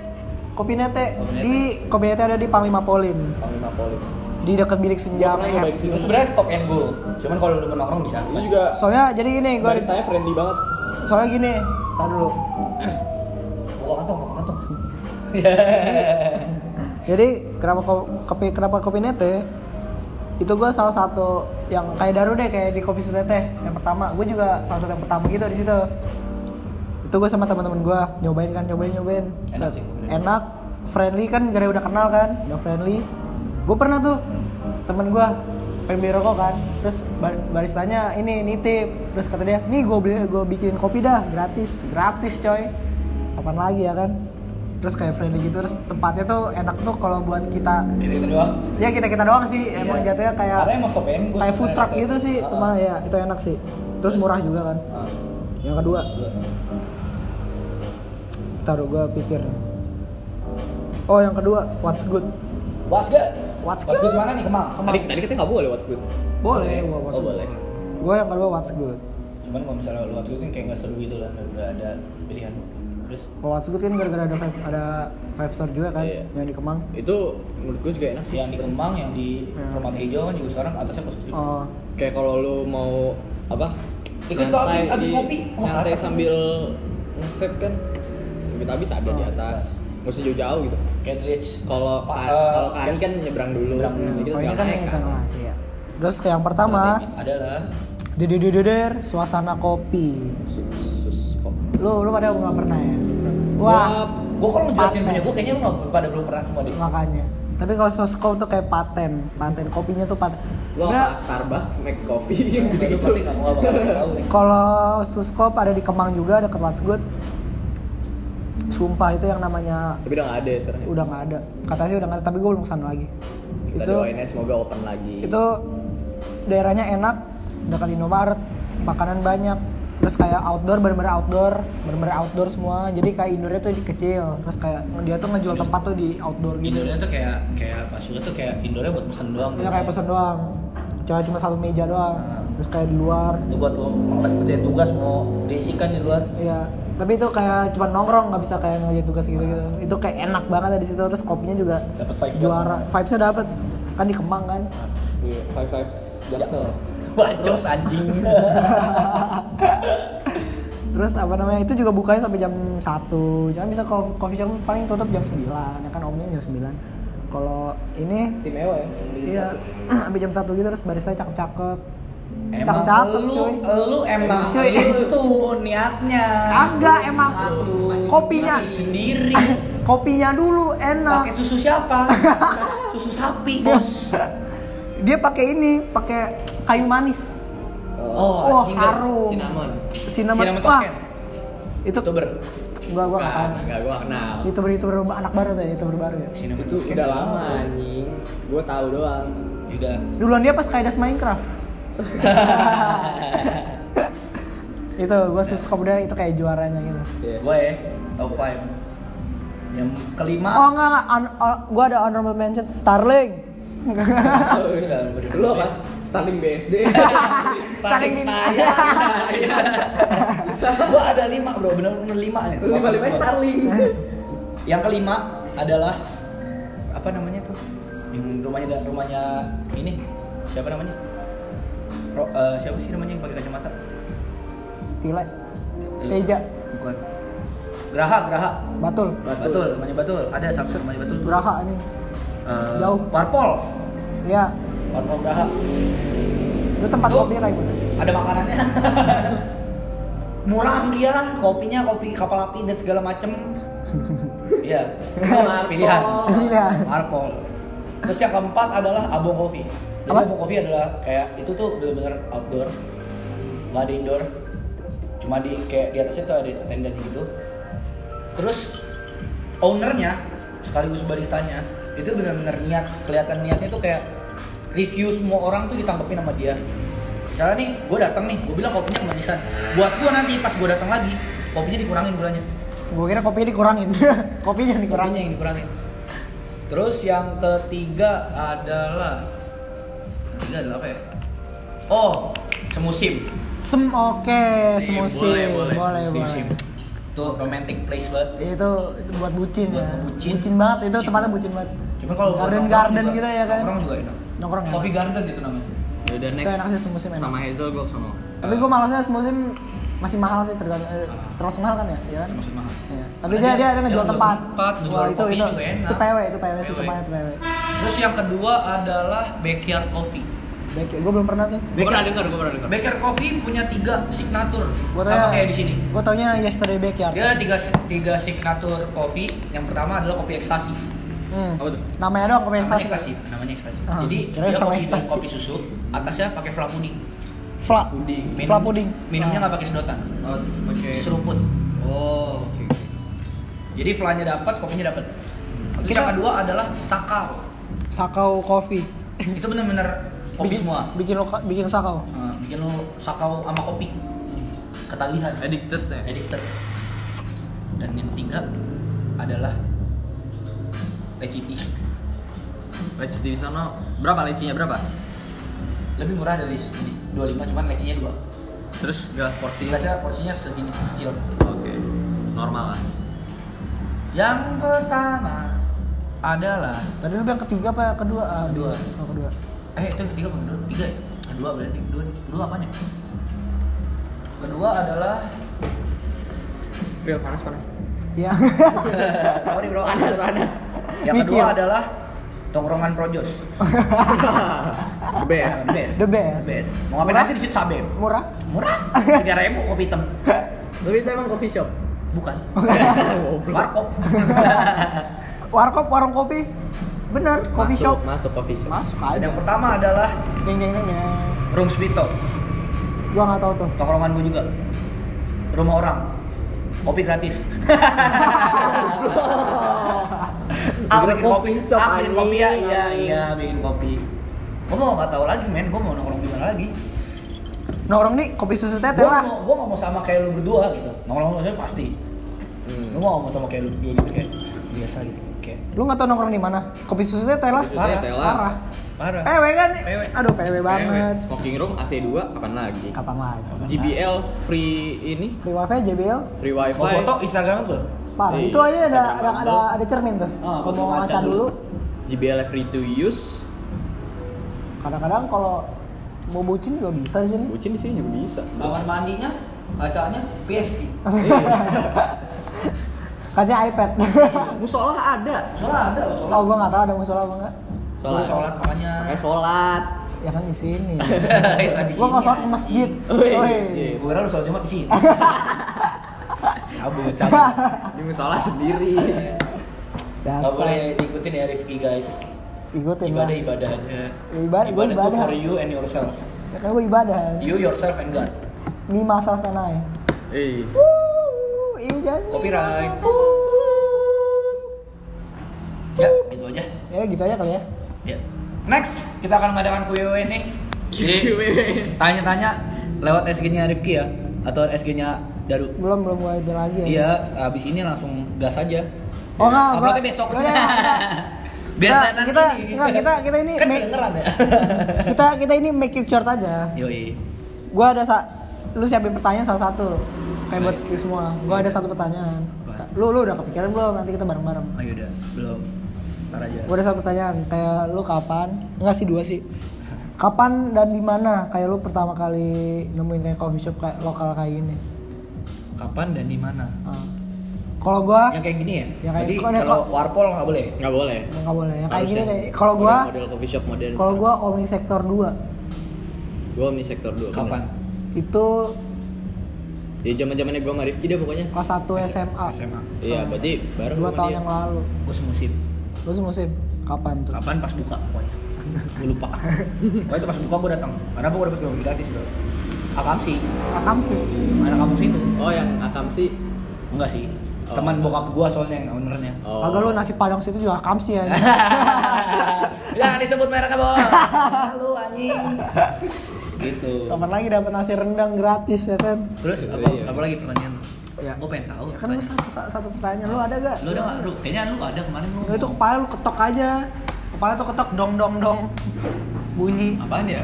Kopi nete.
Kopi Nete.
Di kopi nete ada di Panglima Polim.
Panglima Poli.
Di dekat bilik senja
situ.
Itu
gitu.
sebenarnya stop and go. Cuman kalau lu mau nongkrong bisa.
Lu juga
Soalnya jadi gini, gua
baristanya friendly banget.
soalnya gini, tar dulu.
Buka kantong, buka kantong.
Jadi kenapa ko- kopi kenapa kopi nete? Itu gue salah satu yang kayak Daru deh kayak di kopi teteh yang pertama. Gue juga salah satu yang pertama gitu di situ. Itu gue sama teman-teman gue nyobain kan nyobain nyobain.
Enak sih.
Enak, friendly kan gara udah kenal kan, udah friendly. Gue pernah tuh temen gue pengen beli rokok kan, terus bar- baristanya ini nitip, terus kata dia, nih gue beli gue bikinin kopi dah gratis, gratis coy. Kapan lagi ya kan? Terus kayak friendly gitu, terus tempatnya tuh enak tuh kalau buat kita
Kita kita doang.
Ya kita kita doang sih, emang
Iya.
jatuhnya kayak
Karena emang stop and
kayak food truck
itu.
gitu sih,
Ah, ah.
cuma ya itu enak sih. Terus murah juga kan.
Ah,
Yang kedua,
dua.
taruh gua pikir. Oh yang kedua, what's good?
Was gak?
What's good?
good mana nih Kemang?
Tadi tadi katanya nggak boleh what's good.
Boleh, gua what's
Oh
good.
boleh.
Gua yang kedua what's good.
Cuman kalau misalnya lu was good kan kayak nggak seru gitu lah, nggak ada pilihan. Terus
Kalau what's good kan gara-gara ada five, ada five star juga kan
Iya.
yang di Kemang.
Itu menurut gue juga enak sih.
yang di Kemang, yang di
Ya.
Permata Hijau kan juga sekarang atasnya trip.
Oh,
Kayak kalau lu mau apa?
Ikut habis- habis
di-
ngopi. Oh,
nyantai sambil nge-vape kan. Ikut habis ada di
Oh.
atas. Nggak usah jauh-jauh gitu.
Catridge.
Kalau
Pa-
ka-
eh,
kalau kami kan nyebrang dulu.
Nyebrang
Jadi
dulu.
kita
oh,
tinggal
kan
naik atas.
Iya. Terus kayak yang pertama,
adalah
dedededer suasana kopi. Lu lu pada nggak pernah ya? Wah,
gua kalau ngejelasin punya gua kayaknya lu nggak pada belum pernah semua deh.
makanya. Tapi kalau soskop tuh kayak paten, paten kopinya tuh paten.
Lu apa? Starbucks, Max Coffee yang
Lu
gitu.
pasti nggak mau tahu
kalau suskop ada di Kemang juga, ada What's Good. Sumpah itu yang namanya
Tapi udah nggak ada ya sekarang.
udah nggak ada. Katanya sih udah nggak ada, tapi gue belum ke sana lagi.
Kita
itu
doain ya semoga open lagi.
itu daerahnya enak, dekat Indomaret, makanan banyak. Terus kayak outdoor, bener-bener outdoor, bener-bener outdoor semua. Jadi kayak indoornya tuh di kecil. Terus kayak dia tuh ngejual tempat tuh di outdoor gitu.
Indoornya tuh kayak kayak pas juga tuh kayak indoornya buat pesen doang.
Ya kayak pesen doang. Cuma cuma satu meja doang.
Nah.
Terus kayak di luar.
Itu buat lo mau kerjain tugas mau diisikan di luar.
Iya. Tapi itu kayak cuma nongkrong nggak bisa kayak ngerjain tugas gitu gitu. Itu kayak enak banget ada di situ. Terus kopinya juga
Dapat vibe
juara. Vibesnya dapet. Kan di Kemang kan.
Iya, Five Fives Jaksel.
Bacot anjing.
Terus apa namanya itu juga bukanya sampai jam 1 Jangan bisa kalau coffee shop paling tutup jam 9 Ya kan omnya jam 9 Kalau ini
Istimewa ya.
Iya sampai jam 1 gitu terus baristanya cakep-cakep
Emang
Cakep-cakep
lu,
cuy
lu emang
Cuy.
itu niatnya.
Kagak emang
Lu
Kopinya
sendiri.
Kopinya dulu enak
Pakai susu siapa? susu sapi, Bos.
Dia pakai ini, pakai kayu manis
Oh, anjing,
harum
Cinnamon.
Cinnamon,
Cinnamon
Wah. Itu
Youtuber.
gua gua
Bukan,
ngapain
enggak gua kenal.
Youtuber youtuber anak baru tuh ya, youtuber baru ya
Cinnamon
Itu udah lama anjing. Gua tahu doang.
Udah.
Duluan dia pas Kaidas Minecraft itu gue suka udah itu kayak juaranya gitu
Iya.
Gue ya, top 5 Yang kelima
oh enggak enggak oh, gue ada honorable mention Starling
Oh.
Lu apa? Starling BSD.
Starling
Starling
di-
Gue ada lima bro, bener-bener lima nih
lima lima Starling.
Yang kelima adalah Apa namanya tuh? Yang rumahnya rumahnya ini Siapa namanya? Ro, eh, siapa sih namanya yang pakai kacamata?
Tile
Eh,
Teja
Bukan Graha, Graha
Batul
Batul.
Batul, namanya Batul. Ada satu namanya Batul. tuh.
Geraha ini
Eh,
Jauh.
Warpol.
ya Itu tempat
Itu-
kopi kayak gimana
Ada makanannya. Murah dia, kopinya kopi kapal api dan segala macem. Iya. Pilihan.
Pilihan.
Warpol. Terus yang keempat adalah Abong Coffee. Jadi? Abong Coffee adalah kayak itu tuh bener-bener outdoor, nggak ada indoor. Cuma di kayak di atasnya tuh ada tendanya gitu. Terus ownernya sekaligus baristanya itu benar-benar niat kelihatan niatnya tuh kayak review semua orang tuh ditangkepin sama dia misalnya nih gue datang nih gue bilang kopinya kemanisan buat gue nanti pas gue datang lagi kopinya dikurangin gulanya
gue kira kopinya dikurangin kopinya
kopinya
dikurangin
yang dikurangin Terus yang ketiga adalah ketiga adalah apa ya? Oh, semusim.
Sem oke,
Sim,
semusim.
boleh, boleh.
boleh,
Semusim.
boleh.
Itu romantic place banget.
Itu, itu buat bucin
Buat
ya.
bucin.
banget, itu
Bucin.
tempatnya bucin banget.
Cuma kalau
garden garden
juga-
gitu ya kan.
Nongkrong juga enak.
Nongkrong ya.
Coffee garden itu namanya.
Ya udah
Itu
next.
enak sih semusim enak.
Sama Hazel gua ke sana.
Tapi gue malasnya semusim masih mahal sih tergantung eh,
Ah.
termasuk mahal kan ya, iya kan?
Maksud mahal.
Iya. Tapi
Karena
dia dia ada ngejual tempat.
tempat, ngejual
itu itu
juga enak.
itu PW, itu PW sih tempatnya itu PW.
Terus yang kedua adalah backyard coffee.
Baik, gue belum pernah tuh.
Gua pernah dengar, gua pernah dengar.
Backyard coffee punya tiga signature
Gua
sama kayak di sini.
Gue taunya yesterday backyard.
Dia ada tiga tiga signature coffee. Yang pertama adalah kopi ekstasi.
Hmm.
Apa tuh?
Namanya doang kopi
Namanya
ekstasi.
ekstasi. Namanya ekstasi.
Ah,
Jadi dia
sama
kopi,
ekstasi.
kopi susu. Atasnya pakai fla puding.
Fla.
Puding.
Fla puding.
Minumnya
Ah.
nggak pakai sedotan.
Oh, oke.
Seruput.
Oh, oke. oke.
Jadi flanya dapat, kopinya dapat. Terus
Kita-
yang kedua adalah sakau.
Sakau Coffee.
Itu benar-benar kopi
bikin,
semua.
Bikin lo bikin sakau.
Nah, bikin lo sakau sama kopi. Ketagihan.
Addicted ya.
Addicted. Dan yang ketiga adalah Leciti.
Leci di sana berapa lecinya berapa?
Lebih murah dari sini. 25 cuman lecinya 2.
Terus gelas porsi.
Gelasnya porsinya segini kecil.
Oke. Normal lah.
Yang pertama adalah
Tadi lu bilang ketiga apa kedua? Ah,
Kedua.
Oh, kedua.
eh itu yang ketiga apa kedua? Tiga ya? Kedua berarti kedua kedua apanya? Kedua adalah
Real panas panas.
Iya.
sorry bro.
Panas panas.
Yang
Mikir.
kedua adalah tongkrongan projos.
The best.
The best.
The best.
The best. Mau ngapain aja di situ Sabem?
Murah?
Murah. Tiga ribu kopi hitam.
Tapi itu emang coffee shop.
Bukan. Warkop.
Warkop, warung kopi. Bener, coffee
Masuk,
shop.
Masuk coffee shop.
Masuk aja.
yang pertama adalah
Ding ding ding. ding.
Room Spito.
Gua nggak tahu tuh.
Tongkrongan gue juga. Rumah orang. Kopi gratis. Ah, bikin kopi,
shop,
ah, bikin kopi ya, iya, iya, bikin kopi. Gue mau nggak tahu lagi, men. Gue mau nongkrong di mana lagi.
Nongkrong nih kopi susu teh lah.
gue mau sama kayak lu berdua gitu. Nongkrong sama pasti.
Hmm.
Gue mau sama kayak lu berdua gitu kayak biasa gitu.
Lu nggak tahu nongkrong di mana? Kopi susu teh lah.
Susu teh,
parah.
Parah.
parah.
PW kan?
PW.
Aduh PW banget.
Smoking room AC 2 kapan lagi?
Kapan lagi?
GBL free ini
Free wifi JBL.
free wifi.
Mau foto Instagram gue.
Parah.
Iya,
Itu aja ada ada ada, ada cermin tuh. Kalau
foto
mau
ngaca
dulu.
dulu.
GBL free to use.
Kadang-kadang kalau mau bucin juga bisa di sini.
Bucin di sini juga bisa.
Kamar mandinya, kacanya PSP.
Kaca iPad.
Musola ada.
Soalnya ada,
oh,
soalnya.
gua nggak tahu ada musola apa enggak.
Sholat, sholat makanya.
Pakai sholat.
Ya kan di sini.
Di
gua nggak sholat ke masjid.
Wih.
Wih.
Gue kira lu sholat Jumat di sini. cabut, cabut.
Di musola sendiri.
Gak
Dasar.
boleh ikutin ya Rifki guys.
Ikutin
Ibadah
lah.
ibadah aja.
Ibadah, gua
Ibadah
ibadah.
for you and yourself.
Ya kan gua ibadah.
You yourself and God.
Me myself and I.
Eh.
Me,
Copyright. Ya, itu aja.
Ya gitu aja kali ya.
Ya. Next, kita akan mengadakan Q&A nih. Tanya-tanya lewat SG-nya Rifki ya atau SG-nya Daru.
Belum belum gua itu lagi ya.
Iya, abis ini langsung gas aja.
Oh enggak, gua-
Uploadnya besok.
Udah.
Biar
Kita-
kelihatan
kita-
ini.
enggak, kita- kita ini
kan
make-
ya.
kita kita ini make it short aja.
Yoi.
Gua ada sa lu siapin pertanyaan salah satu. Kayak buat kita semua. Gua ada satu pertanyaan. Lu lu udah kepikiran belum? Nanti kita bareng-bareng.
Oh yaudah, belum. Ntar aja.
Gua ada satu pertanyaan. Kayak lu kapan? Enggak sih dua sih. Kapan dan di mana kayak lu pertama kali nemuin kayak coffee shop kayak lokal kayak gini?
Kapan dan di mana?
Ah. Kalau gua
Yang kayak gini ya?
Yang kayak-
Jadi kalau warpol nggak boleh.
Nggak boleh.
nggak boleh. Yang kayak gini deh. Kalau gua
model, model coffee shop modern.
kalau gua Omni Sektor 2
gua omni sektor 2.
Kapan?
itu
Ya zaman-zamannya gua sama Rifki deh pokoknya.
kelas 1 SMA.
SMA.
Iya, berarti bareng
Dua tahun
dia.
yang lalu.
Gue semusim.
Lu semusim kapan tuh?
Kapan pas buka pokoknya. Gue lupa. Pokoknya itu pas buka gue datang. Karena gue dapet kopi gratis bro. Akamsi.
Akam sih.
Anak kampus itu.
Oh, yang Akamsi.
Enggak sih.
Oh.
Teman bokap gue soalnya yang ownernya.
Oh.
Kagak lu nasi padang situ juga akam sih ya.
Jangan disebut mereknya bos. Lu anjing. Gitu.
Kapan lagi dapat nasi rendang gratis ya kan?
Terus
Iya,
apa,
iya.
apa lagi pertanyaan?
Ya.
Gue pengen tahu.
Ya kan lu satu, satu pertanyaan lu ada gak?
Lu ada nggak? Lu kayaknya lu ada kemarin lu.
Lu itu kepala lu ketok aja. Kepala tuh ketok dong dong dong. Bunyi.
Apaan ya?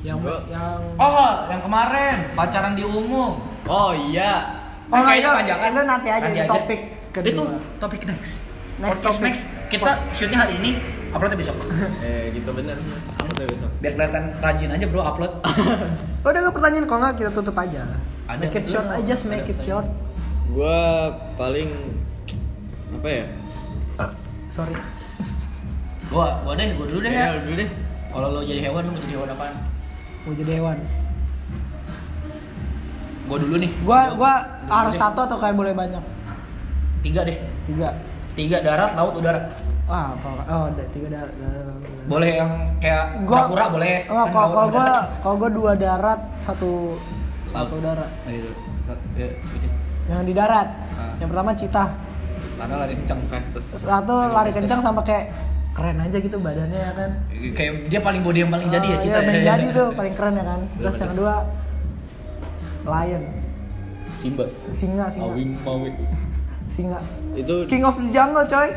Yang
Gua-
yang
Oh, yang kemarin pacaran di umum.
Oh iya.
Oh,
Eh, kayaknya
itu-
panjangan.
itu nanti aja, itu topik kedua.
Itu topik next.
Next
Podcast
topik.
next. Kita shootnya hari ini, uploadnya besok.
Eh gitu bener. Apa tuh besok?
Biar kelihatan rajin aja bro upload.
Oh, udah gak pertanyaan kalau nggak kita tutup aja.
Ada.
Make it short aja, just make
ada
it short.
Gua paling apa ya?
Sorry.
Gua, gua deh, gua dulu deh
Ya,
ya.
dulu deh.
Kalau lo jadi hewan, lu mau jadi hewan apaan?
Mau jadi hewan.
Gua dulu nih.
Gua
Dulu
harus satu atau kayak boleh banyak?
Tiga deh.
Tiga.
Tiga darat, laut, udara.
Ah, kalau oh, ada tiga darat.
Boleh yang kayak
Gua
kura boleh.
Oh,
Kan
kalau kalau gua kalau gua dua darat, satu satu darat.
Ayo, ya, sebutin.
Yang di darat.
Ah.
Yang pertama cita.
Karena lari kencang.
Festus.
Satu lari kencang sama kayak keren aja gitu badannya ya kan.
Kayak dia paling body yang paling jadi ya
Oh,
cita.
Iya, paling jadi tuh paling keren ya kan. Terus yang kedua lion,
Simba.
singa, singa.
Awing mawing.
Singa.
Itu
King of the jungle, coy.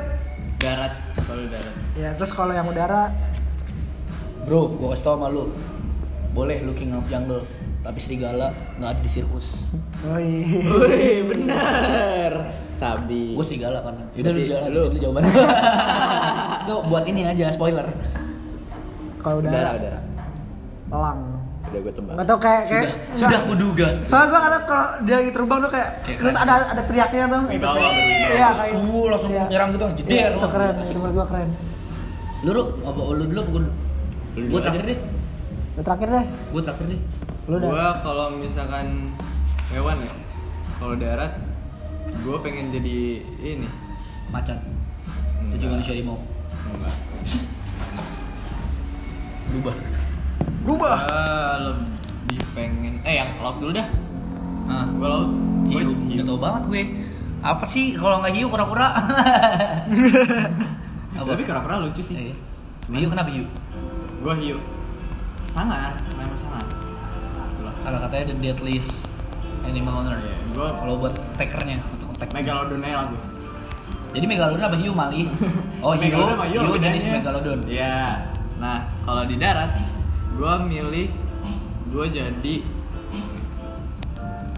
Darat. Kalau darat.
Ya, terus kalau yang udara
Bro, gua kasih tau sama lu. Boleh lu king of jungle, tapi serigala nggak ada di sirkus.
Oi.
Wih, benar. Sabi.
Gue serigala kan. Yaudah lu
Berarti
jalan
lu-
lu jawabannya. Itu buat ini aja spoiler.
Kalau
Udara,
udara,
udara.
elang.
Udah gue tebak.
Nggak tau kayak kayak
Sudah, sudah kuduga.
Soalnya gua kadang kalau dia lagi terbang tuh kayak,
Kayak
terus
keren.
ada ada teriaknya tuh. Itu
bener.
Iya, kayak
gua langsung
iya.
nyerang gitu, jeder.
Iya, itu keren. menurut gua keren.
Lu apa lu dulu Gua dulu terakhir deh.
Yang terakhir deh.
Gua terakhir deh.
Lu dah.
Gua kalau misalkan hewan ya, kalau darat, gua pengen jadi ini.
Macan. Tujuh manusia harimau.
Enggak.
Berubah.
Berubah.
Gua lebih pengen, eh yang laut dulu dah.
Ah,
Gua laut. Gua
hiu. Udah tau banget gue. Apa sih kalau nggak hiu kura-kura? apa?
Tapi kura-kura lucu sih.
Eh, hiu kenapa hiu?
Gua hiu. Sangar, memang sangar. Itulah.
Kalau katanya the deadliest animal on earth.
Iya, gua-
kalau buat takernya untuk ngetek.
Megalodon aja lah gua.
Jadi megalodon apa hiu mali? Oh hiu, hiu
bedanya.
jenis megalodon.
Iya. Nah, kalau di darat, gua milih gua jadi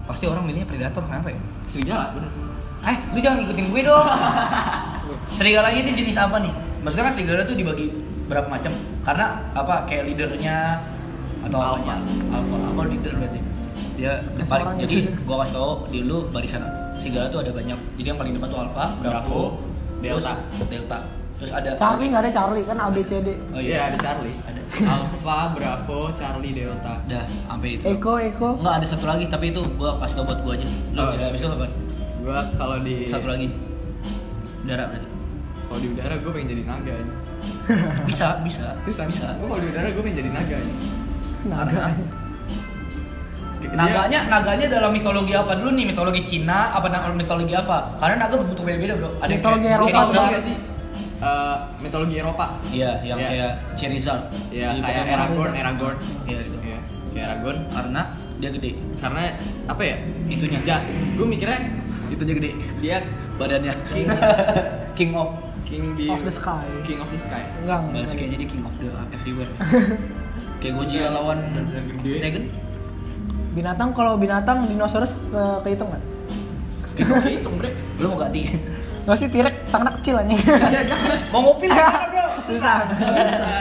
Pasti orang milihnya predator kenapa ya?
serigala, bener.
Eh, lu jangan ikutin gue dong. Serigalanya itu jenis apa nih? Maksudnya kan serigala tuh dibagi berapa macam? Karena apa? Kayak leadernya atau
Alpha.
apanya? Alpha, apa leader berarti? Dia
Ada
paling. Jadi gua kasih tau di lu barisan serigala tuh ada banyak. Jadi yang paling depan tuh Alpha, Bravo,
Bravo,
terus
Delta.
Terus ada
Charlie nggak ada Charlie kan ABCD.
Oh
Iya,
iya,
ada Charlie.
Ada.
Alpha, Bravo, Charlie, Delta.
Udah, sampai itu.
Eko Eko.
Enggak ada satu lagi, tapi itu gua kasih tau buat gua aja. Lu
Oh.
ada habis itu apa?
Gua kalau di
Satu lagi. Darah berarti.
Kalau di udara gua pengen jadi naga. ya.
Bisa, bisa,
Bisa,
bisa.
Gua kalau di udara gua pengen jadi naga. ya.
Naga.
Naganya, naganya dalam mitologi apa dulu nih? Mitologi Cina apa dalam mitologi apa? Karena naga berbentuk beda-beda bro. Ada yang
Mitologi Eropa
Eh, mitologi Eropa.
Iya, yang
Iya.
kayak Charizard.
Iya, kayak. Aragorn, Aragorn.
Iya, itu.
Iya, kayak Aragorn.
Karena dia gede.
Karena apa ya?
Itunya.
Ya, gua mikirnya
Itu dia gede.
dia
Badannya.
King.
king of.
king di
Of the sky.
King of the sky.
Enggak.
Enggak sih kayaknya dia king of the everywhere. kayak Godzilla lawan. Dragon.
Binatang kalau binatang dinosaurus ke kehitung nggak?
King of hitung, Bre.
Lu mau ganti?
Nggak sih T-Rex tangannya kecil aja.
Iya, jangan.
mau ngopi lah bro.
Susah.
Bisa.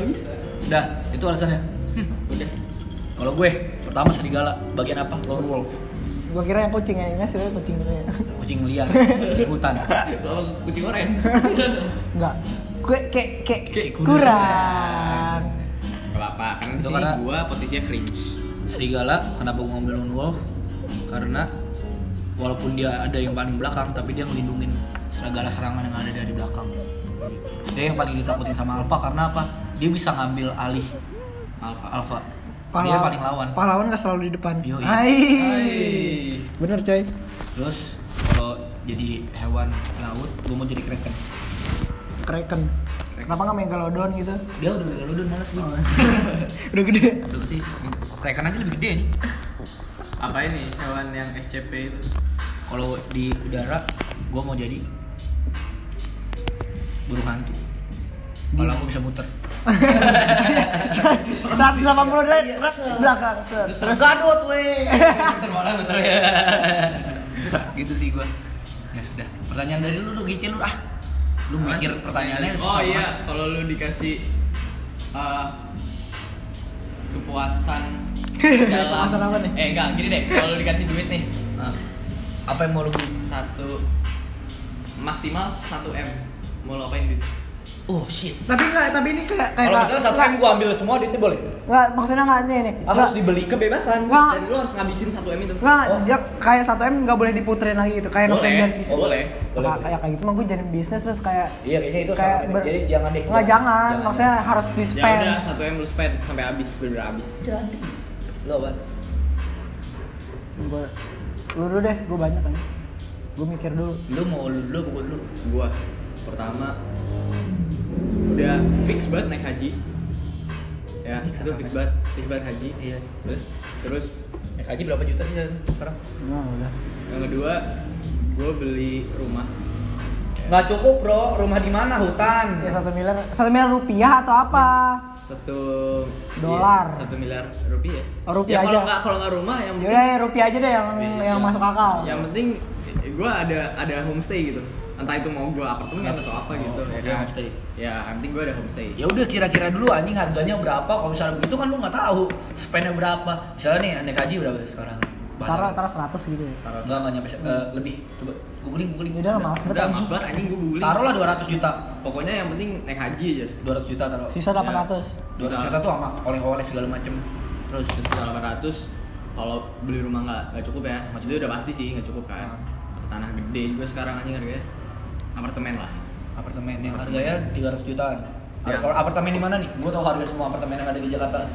Bisa.
Udah, itu alasannya.
Udah.
Kalau gue, pertama serigala, bagian apa? Lone wolf.
Gua kira yang kucing ya, ini sih kucing gitu ya.
Kucing liar, kucing hutan.
Kalau kucing oren.
Enggak. Kayak kayak kayak kurang.
Kelapa kan
Itu
sih
karena-
gua posisinya cringe.
serigala kenapa gue ngambil lone wolf karena walaupun dia ada yang paling belakang tapi dia ngelindungin segala serangan yang ada dari belakang dia yang paling ditakutin sama alpha karena apa dia bisa ngambil alih
Alpha.
alpha dia
Pahlawan-
paling lawan
Pahlawan nggak selalu di depan.
Yoi.
Hai.
Hai.
Bener coy.
terus kalau jadi hewan laut gue mau jadi kraken
Kraken. Kenapa nggak megalodon gitu?
dia udah megalodon malas gue
Udah gede.
udah gede kraken aja lebih gede nih
Apa ini hewan yang SCP itu?
Kalau di udara, gue mau jadi burung hantu. Kalau aku bisa muter.
180 derajat belakang set.
Terus gadot weh. Muter malah muter ya. gitu sih gue. Ya udah. Pertanyaan dari lu lu gicil lu ah. Lu mikir pertanyaannya
Oh
susah
iya, kalau lu dikasih eh, kepuasan dalam
Kepuasan apa nih?
Eh enggak, gini deh. Kalau lu dikasih duit nih
Ah. Apa yang mau lu beli?
satu maksimal 1 m mau lo apain duit?
Oh shit.
Tapi enggak, tapi ini kayak kayak
Kalau misalnya satu M gua ambil semua duitnya boleh.
Enggak, maksudnya enggak nih nih.
Harus
Enggak,
dibeli.
Kebebasan.
Nggak.
Dan lu harus ngabisin 1 m itu.
enggak,
Oh.
dia kayak 1 M enggak boleh diputerin lagi gitu. Kayak nggak bisa
Boleh.
bisnis.
Oh, boleh.
Boleh.
Kayak- Kayak kayak gitu mah gue jadi bisnis terus kayak
Iya kayaknya itu
kayak ber-
Jadi jangan deh.
Enggak jangan, maksudnya harus di
Ya
spend.
udah 1 m lu spend sampai habis, bener-bener habis.
jadi. Lu apa?
Gua lu dulu deh, gue banyak kan. Gue mikir dulu.
Lu mau lu dulu pokok dulu.
Gua pertama udah fix banget naik haji. Ya,
Fix
itu fix banget, fix banget haji.
Iya.
Terus terus
Ya haji berapa juta sih sekarang?
Nah, udah.
yang kedua gue beli rumah.
Nggak cukup bro, rumah di mana? Hutan.
Ya satu miliar, satu miliar rupiah atau apa?
Satu
Dolar.
iya, satu miliar rupiah
Oh, rupiah
ya, kalau
aja.
nggak kalau nggak rumah yang
Ya,
penting
ya rupiah aja deh yang
Iya,
yang
iya.
masuk akal.
yang penting gue ada ada homestay gitu entah itu mau gue apartemen atau apa gitu ya
iya,
kan
homestay.
ya yang penting gue ada homestay
Ya udah kira-kira dulu anjing harganya berapa? Kalau misalnya begitu kan lu nggak tahu spendnya berapa. Misalnya nih naik haji berapa sekarang?
Taruh taruh 100 gitu ya.
taruh
Enggak enggak nyampe eh, lebih. Coba googling googling.
Udah lah, males banget.
udah mas banget anjing gue googling
Taruhlah 200 juta.
pokoknya yang penting naik haji aja
200 juta taruh.
Sisa 800.
200 juta tuh sama oleh-oleh segala macem. Terus
sisa 800 kalau beli rumah nggak nggak cukup ya itu udah pasti sih nggak cukup kan tanah gede juga sekarang anjing harganya apartemen lah
apartemen yang harganya 300 jutaan.
Ya.
Kalau apartemen di mana nih? Gua tahu harga semua apartemen yang ada di Jakarta.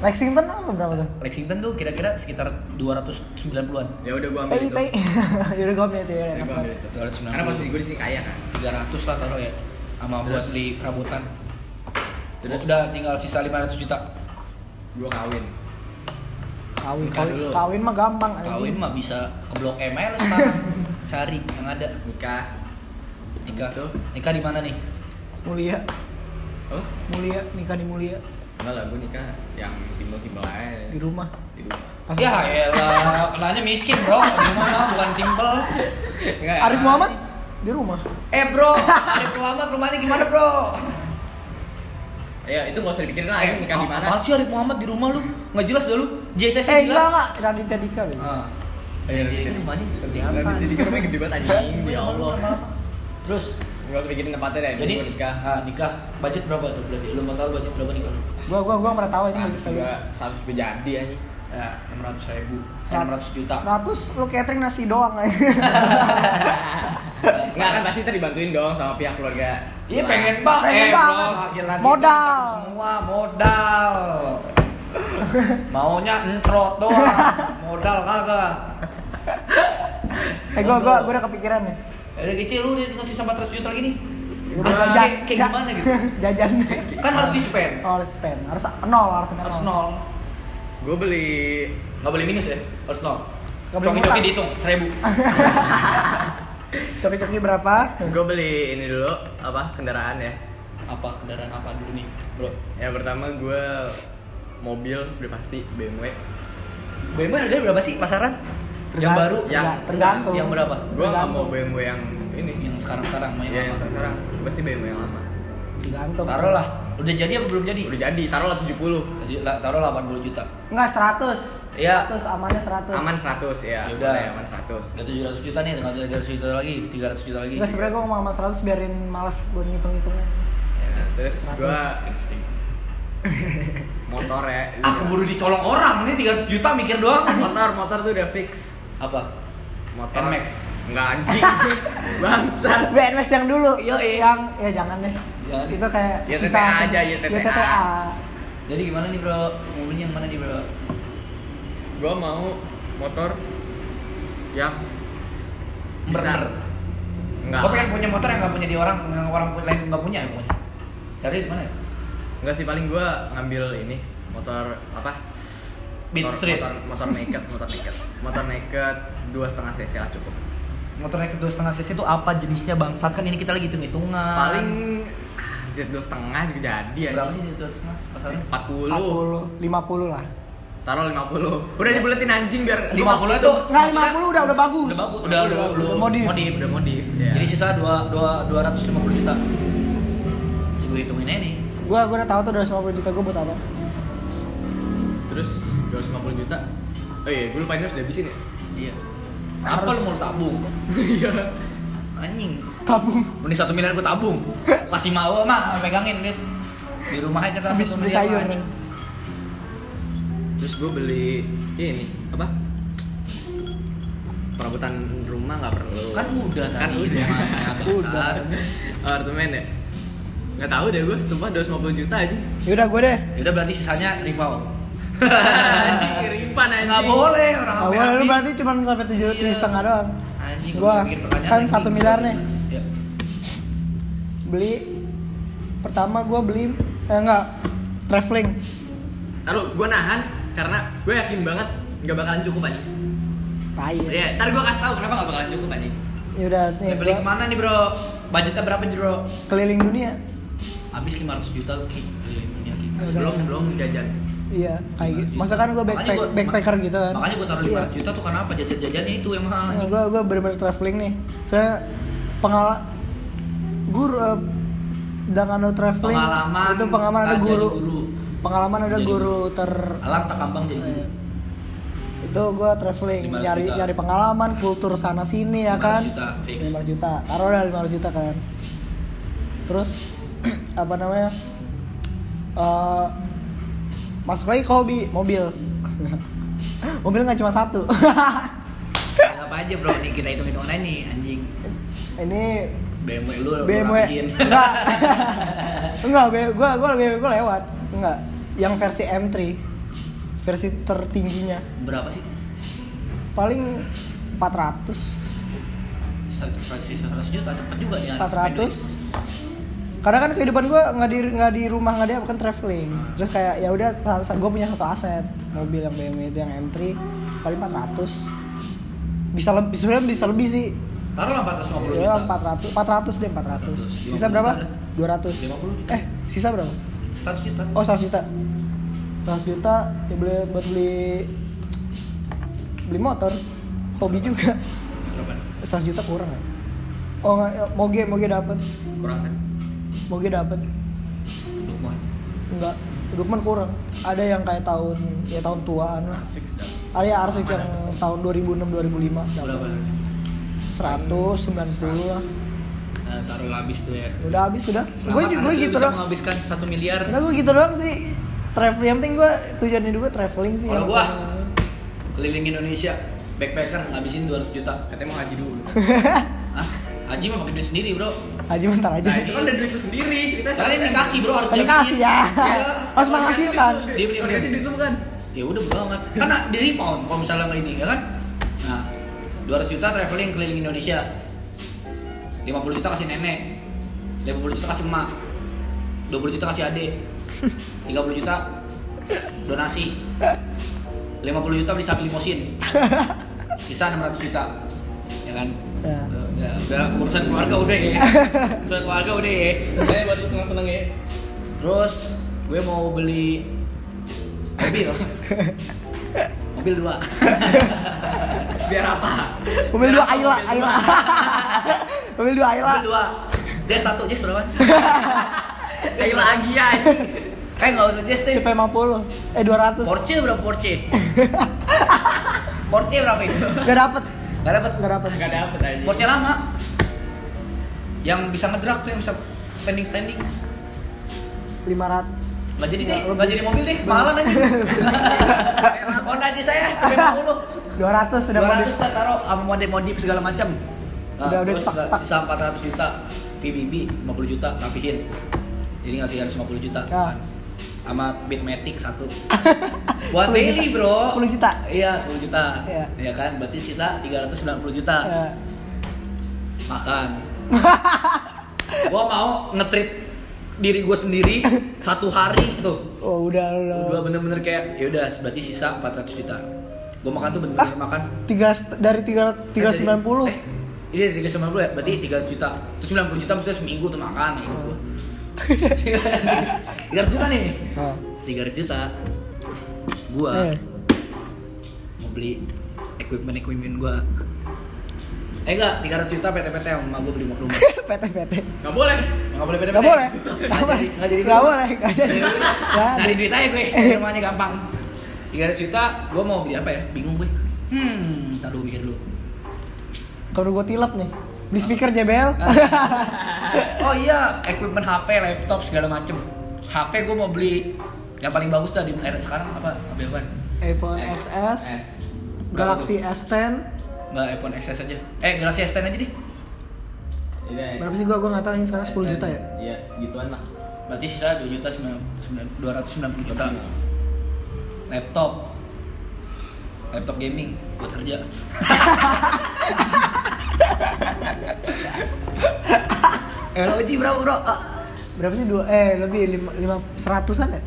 Lexington apa berapa tuh?
Lexington tuh kira-kira sekitar 290-an.
ya udah gue ambil
Pay
itu
pay. Yaudah gue ambil itu ya.
Jadi gua ambil itu
290.
karena posisi gue di sini kaya kan
300 lah taruh ya. Sama buat beli perabotan.
Terus?
udah tinggal sisa 500 juta.
gue kawin
Kawin, kawin,
dulu.
kawin mah gampang anjing.
Kawin mah bisa ke blok M aja lu sekarang. Cari yang ada.
nikah
Nikah.
Itu?
Nikah di mana nih?
Mulia,
oh
mulia, nikah di mulia
enggak lah gue nikah yang simpel simpel aja
di rumah.
di rumah
Pas
Ya elah, kenanya miskin bro. Di mana bukan simple.
Enggak,
Arif
ya.
Muhammad di rumah.
Eh bro, Arif Muhammad rumahnya gimana bro?
ya itu gak usah dipikirin lah ini nikah di mana
Eh, Apaan sih Arif Muhammad di rumah lu? Nggak jelas dah lu. JSS
Eh enggak
gila.
enggak, Raditya Dika gitu.
Ah.
Iya, iya.
rumahnya seperti apa?
Apa? Jadi rumahnya gede banget anjing, ya Allah.
Terus
Gak usah pikirin tempatnya deh,
jadi
gue nikah.
Ah, nikah budget berapa tuh berarti? Lu mau tahu budget berapa nikah lu?
Gua gua gua pernah tahu ini
Seratus
gitu kayak
juga, seratus juga jadi anjing.
Ya, 600 ribu. Eh, 600 juta.
100 lu catering nasi doang aja.
Enggak kan pasti ntar dibantuin dong sama pihak keluarga.
Iya pengen bang,
Pengen
eh,
banget. Modal.
semua modal. Maunya entrot doang, modal kagak.
Eh gua gua gua udah kepikiran nih.
Ya udah kecil lu dikasih sama 400 juta lagi nih. Kayak-
jajan.
kayak
Ja-
gimana gitu?
Jajan.
Kan harus di spend.
Oh, harus spend. Harus nol, harus nol.
Harus nol.
Gue beli
Nggak boleh minus ya, harus nol. Coki-coki dihitung, seribu.
Coki-coki berapa?
gue beli ini dulu apa kendaraan ya.
Apa kendaraan apa dulu nih, bro?
Ya pertama gue mobil udah pasti BMW.
BMW harganya berapa sih pasaran? Yang
Tergan-
baru?
Yang-
tergantung.
Yang berapa?
Gue nggak mau
Tergantung.
BMW yang ini.
Yang sekarang-sekarang, mau yang
Ya yang
lama.
sekarang pasti BMW yang lama.
Tergantung.
Taruh lah, udah jadi apa belum jadi?
Udah jadi, taruhlah 70
Jadi, lah, taruh 80 juta.
Enggak 100.
Iya.
100 amannya 100.
Aman 100 ya.
Ya udah.
aman 100.
Udah 700 juta nih, tinggal 300 juta lagi, 300 juta lagi.
Enggak sebenarnya gua ngomong sama 100 biarin males buat ngitung-ngitungnya.
Ya, terus
100.
gue motor ya.
Ah, keburu dicolong orang, ini 300 juta mikir doang.
motor, motor tuh udah fix.
Apa?
Motor.
NMAX.
Enggak anjing. Bangsa.
BNX yang dulu,
iya.
yang ya jangan deh.
Jangan.
Itu kayak
Ya,
asli.
aja, ya, TTA.
Ya, TTA.
Jadi gimana nih bro? Beli yang mana nih bro?
Gue mau motor yang bisa.
Bener.
Enggak.
Gue pengen punya motor yang nggak punya di orang, yang orang lain nggak punya yang punya. Cari di mana? ya?
Enggak sih paling gue ngambil ini motor apa?
Beat
motor,
Street.
motor, motor naked motor naked motor naked dua setengah cc lah cukup
Motor naik dua setengah cc itu apa jenisnya bang? Saat kan ini kita lagi hitung hitungan.
paling Z dua setengah juga jadi ya
berapa sih itu setengah pasalnya?
40
40, 50 lah.
taruh 50 udah dibuletin anjing biar lu
50
masuk
itu
Enggak 50 udah udah bagus.
udah bagus, udah udah,
udah
udah
modif.
modif.
udah modif ya.
Jadi sisa dua dua dua ratus lima puluh juta. Si gue hitungin aja nih.
Gua gua udah tahu tuh 250 juta gua buat apa.
terus 250 juta oh iya gue lupa ini harus dihabisin ya
Iya. Apa lu mau tabung?
iya
Anjing.
Tabung.
Mending satu miliar gue tabung. Kasih mau mah pegangin duit. Di rumah aja kita
Habis beli sayur.
anjing.
terus gue beli ini apa perabotan rumah nggak perlu
Kan udah
kan
tadi
udah
rumahnya,
Udah.
apartemen ya nggak tahu deh gue sumpah 250 juta aja
Yaudah gua deh.
Ya udah berarti sisanya rival.
Anjing Rifan anjing
Nggak boleh orang
Nah,
sampai
gua lu berarti cuma sampai tujuh
Iya.
tujuh setengah doang.
Anjing,
Gua kan satu miliar nih.
Ya.
Beli pertama gua beli eh enggak traveling.
Lalu gue nahan karena gue yakin banget nggak bakalan cukup anjing.
Tai.
Iya, ntar gue kasih tahu kenapa nggak bakalan cukup anjing.
Ya udah nih
Traveling
gua
ke mana nih bro? Budgetnya berapa bro?
keliling dunia.
Habis 500 juta lu keliling dunia.
Ya.
Belum belum jajan.
Iya, kayak gitu.
500
Masa kan
Makanya
backpack,
gua-
backpacker gitu kan.
Makanya gue taruh 500 juta tuh kenapa? Jajan-jajannya itu yang mahal
Nah, gua gua bener-bener traveling nih. Saya pengal guru dengan lo traveling
Pengalaman
itu pengalaman ada guru.
guru.
Pengalaman ada
Jadi
guru ter
Alam tak kambang jadi guru.
Eh, itu gua traveling
500
nyari
juta.
nyari pengalaman kultur sana sini ya
500
kan
juta, fix.
500 juta taruh dah 500 juta kan terus apa namanya Eh, masuk lagi ke hobi mobil. Mobil nggak cuma satu.
Apa aja bro? Nih kita hitung-hitungan aja nih anjing.
ini
BMW lu
BMW enggak. Enggak gua gua BMW gua lewat. Enggak. Yang versi M3 versi tertingginya.
Berapa sih?
paling 400
Sisa 100 juta cepet juga nih.
400 karena kan kehidupan gue nggak di nggak di rumah nggak di apa kan traveling. Terus kayak ya udah gue punya satu aset mobil yang BMW itu yang M3 paling 400 bisa lebih sebenarnya bisa lebih sih.
Taruhlah 450
ya
juta.
400 400 deh 400 sisa
50
berapa?
juta.
200
50 juta.
eh sisa berapa?
100 juta.
oh 100 juta. 100 juta ya beli buat beli beli motor. Hobi juga.
Berapa?
100 juta kurang ya? Oh nggak moge moge dapat
Kurang kan?
Moge dapat
Lukman.
Enggak, Dukman kurang. Ada yang kayak tahun ya tahun tuaan lah. Ada ya R6 yang tahun 2006 2005
Berapa?
190 lah.
Nah, taruh habis tuh ya.
Udah habis sudah. Gue gue gitu doang.
menghabiskan 1 miliar.
Udah gue gitu doang sih. Traveling yang penting gue tujuan hidup gue traveling sih.
Kalau
Yang
gua
penting-
keliling Indonesia backpacker ngabisin 200 juta.
Katanya mau haji dulu.
Hah? Haji mah pakai duit sendiri, Bro.
Haji bentar aja.
Nah, itu kan udah duit lu sendiri, cerita
Kalian dikasih, Bro, harus
Kan dikasih ya.
Iya.
Harus menghasilkan.
Diam, diam.
Dikasih duit lu bukan?
Ya udah bodo amat. Karena di refund kalau misalnya nggak ini, ya kan? Nah, 200 juta traveling keliling Indonesia. 50 juta kasih nenek. 50 juta kasih emak. 20 juta kasih adik. 30 juta donasi. 50 juta beli sapi limosin. Sisa 600 juta. Ya kan?
Ya.
Udah, udah urusan keluarga udah ya. Urusan keluarga udah ya.
Saya buat lu seneng-seneng ya.
Terus gue mau beli mobil. mobil dua.
Biar apa?
Mobil
Biar
dua
apa
Ayla,
mobil
Ayla.
dua?
Mobil dua Ayla.
mobil dua. Jazz satu, Jazz berapa?
Ayla Agia anjing.
Eh nggak usah Jazz deh.
CP50. Eh 200.
Porsche berapa Porsche? Porsche berapa itu?
Gak dapet.
Gak dapet.
Gak dapet.
Enggak dapet anjing.
Porsche lama. Yang bisa ngedrag tuh, yang bisa standing standing.
500.
Gak jadi deh,
Nggak,
gak jadi mobil deh, kemahalan aja. Honda aja saya, CP 50
200 sudah
200
modif.
lah taruh sama modif-modif segala macam.
Udah, udah
terus
stak-stak.
Sisa 400 juta, PBB 50 juta rapihin. Jadi nggak 350 juta.
Ya.
kan. Sama Bitmatic satu. Buat daily bro.
10 juta.
Iya 10 juta.
Iya.
Ya kan, berarti sisa 390 juta.
Ya.
Makan. gua mau ngetrit diri gue sendiri satu hari tuh
Oh udah udah.
Gua bener-bener kayak ya udah berarti sisa 400 juta. Gua makan tuh bener-bener
Ah.
makan
Tiga dari tiga tiga sembilan puluh.
Eh, ini dari 390 ya, berarti 300 juta. Terus 90 juta maksudnya seminggu tuh makan ya gua. 300 juta nih.
Oh.
300 juta. Gua
Eh.
mau beli equipment-equipment gua. Eh enggak, 300 juta PT-PT sama gua beli rumah.
PT PT.
Nggak boleh.
Enggak boleh PT-PT.
Gak boleh.
Enggak jadi, enggak jadi.
Gak
rumah.
boleh. Gak jadi. Nggak ada.
Cari duit aja gue, semuanya gampang 300 juta, gue mau beli apa ya? Bingung gue Hmm, ntar dulu pikir dulu
Kalau gue tilap nih. Beli speaker JBL.
Oh iya, equipment HP, laptop, segala macem HP gue mau beli yang paling bagus dah di era sekarang apa? HP apa?
iPhone
X.
XS.
Eh.
Galaxy S10.
Enggak, iPhone XS aja Eh, Galaxy S10 aja deh
Iya.
Berapa sih gua gua nggak tahu ini sekarang 10 juta ya.
Iya, segituan lah.
Berarti sisa 2 juta 9, 290 juta Laptop Laptop gaming buat kerja LG berapa bro?
Berapa sih dua eh lebih lima, lima seratusan ya?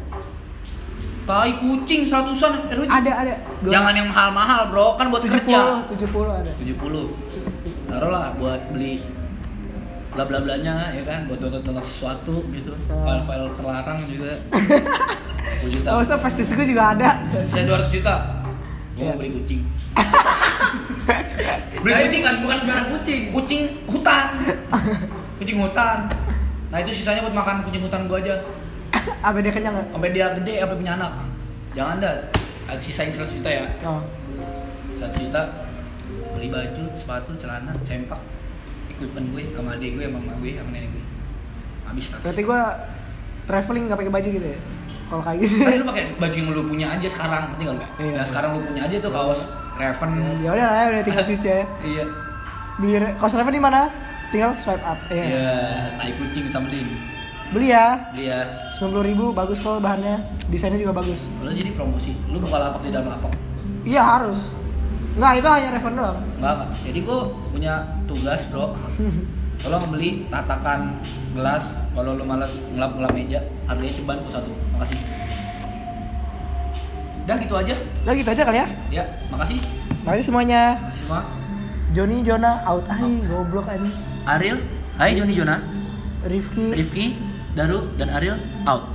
Tai kucing seratusan. ROG.
Ada ada. Dua-
Jangan yang mahal-mahal bro, kan buat
70
kerja.
70 ada.
70 Taruh lah buat beli bla bla blanya ya kan? Buat download download sesuatu gitu. File-file terlarang juga. 10 juta.
Oh, usah Festus gue juga ada.
saya 200 juta. Gue
Iya.
mau beli kucing. Beli kucing.
kan bukan sembarang kucing.
kucing hutan. Kucing hutan. Nah itu sisanya buat makan kucing hutan gua aja
Apa dia kenyang nggak?
sampai dia gede sampai punya anak jangan dah sisain 100 juta ya
Oh.
100 juta beli baju sepatu celana sempak equipment gue sama adik gue sama mama gue sama nenek gue habis lah
Berarti gua traveling nggak pakai baju gitu ya? Kalau kayak gitu.
Tadi lu pakai baju yang lu punya aja sekarang, ngerti nggak lu?
Iya.
Nah sekarang lu punya aja tuh kaos Raven.
ya udah lah ya udah tinggal cuci ya.
Iya.
Beli kaos Raven di mana? Tinggal swipe up. Iya.
Iya, tai kucing sama din.
Beli ya.
Iya.
90.000 ribu bagus kok bahannya. Desainnya juga bagus.
Lu jadi promosi, lu buka lapak di dalam lapak.
Iya harus. Enggak, itu hanya Raven doang.
Enggak, enggak. Jadi gue punya tugas, Bro. Tolong beli tatakan gelas kalau lu malas ngelap-ngelap meja, harganya ceban kok satu. Makasih. Udah gitu aja.
Udah gitu aja kali ya.
Ya, makasih.
Makasih semuanya.
Makasih semua.
Joni Jona out ah nih, goblok ani.
Ariel, hai Joni Jona,
Rifki
Rifki, Daru, dan Ariel out.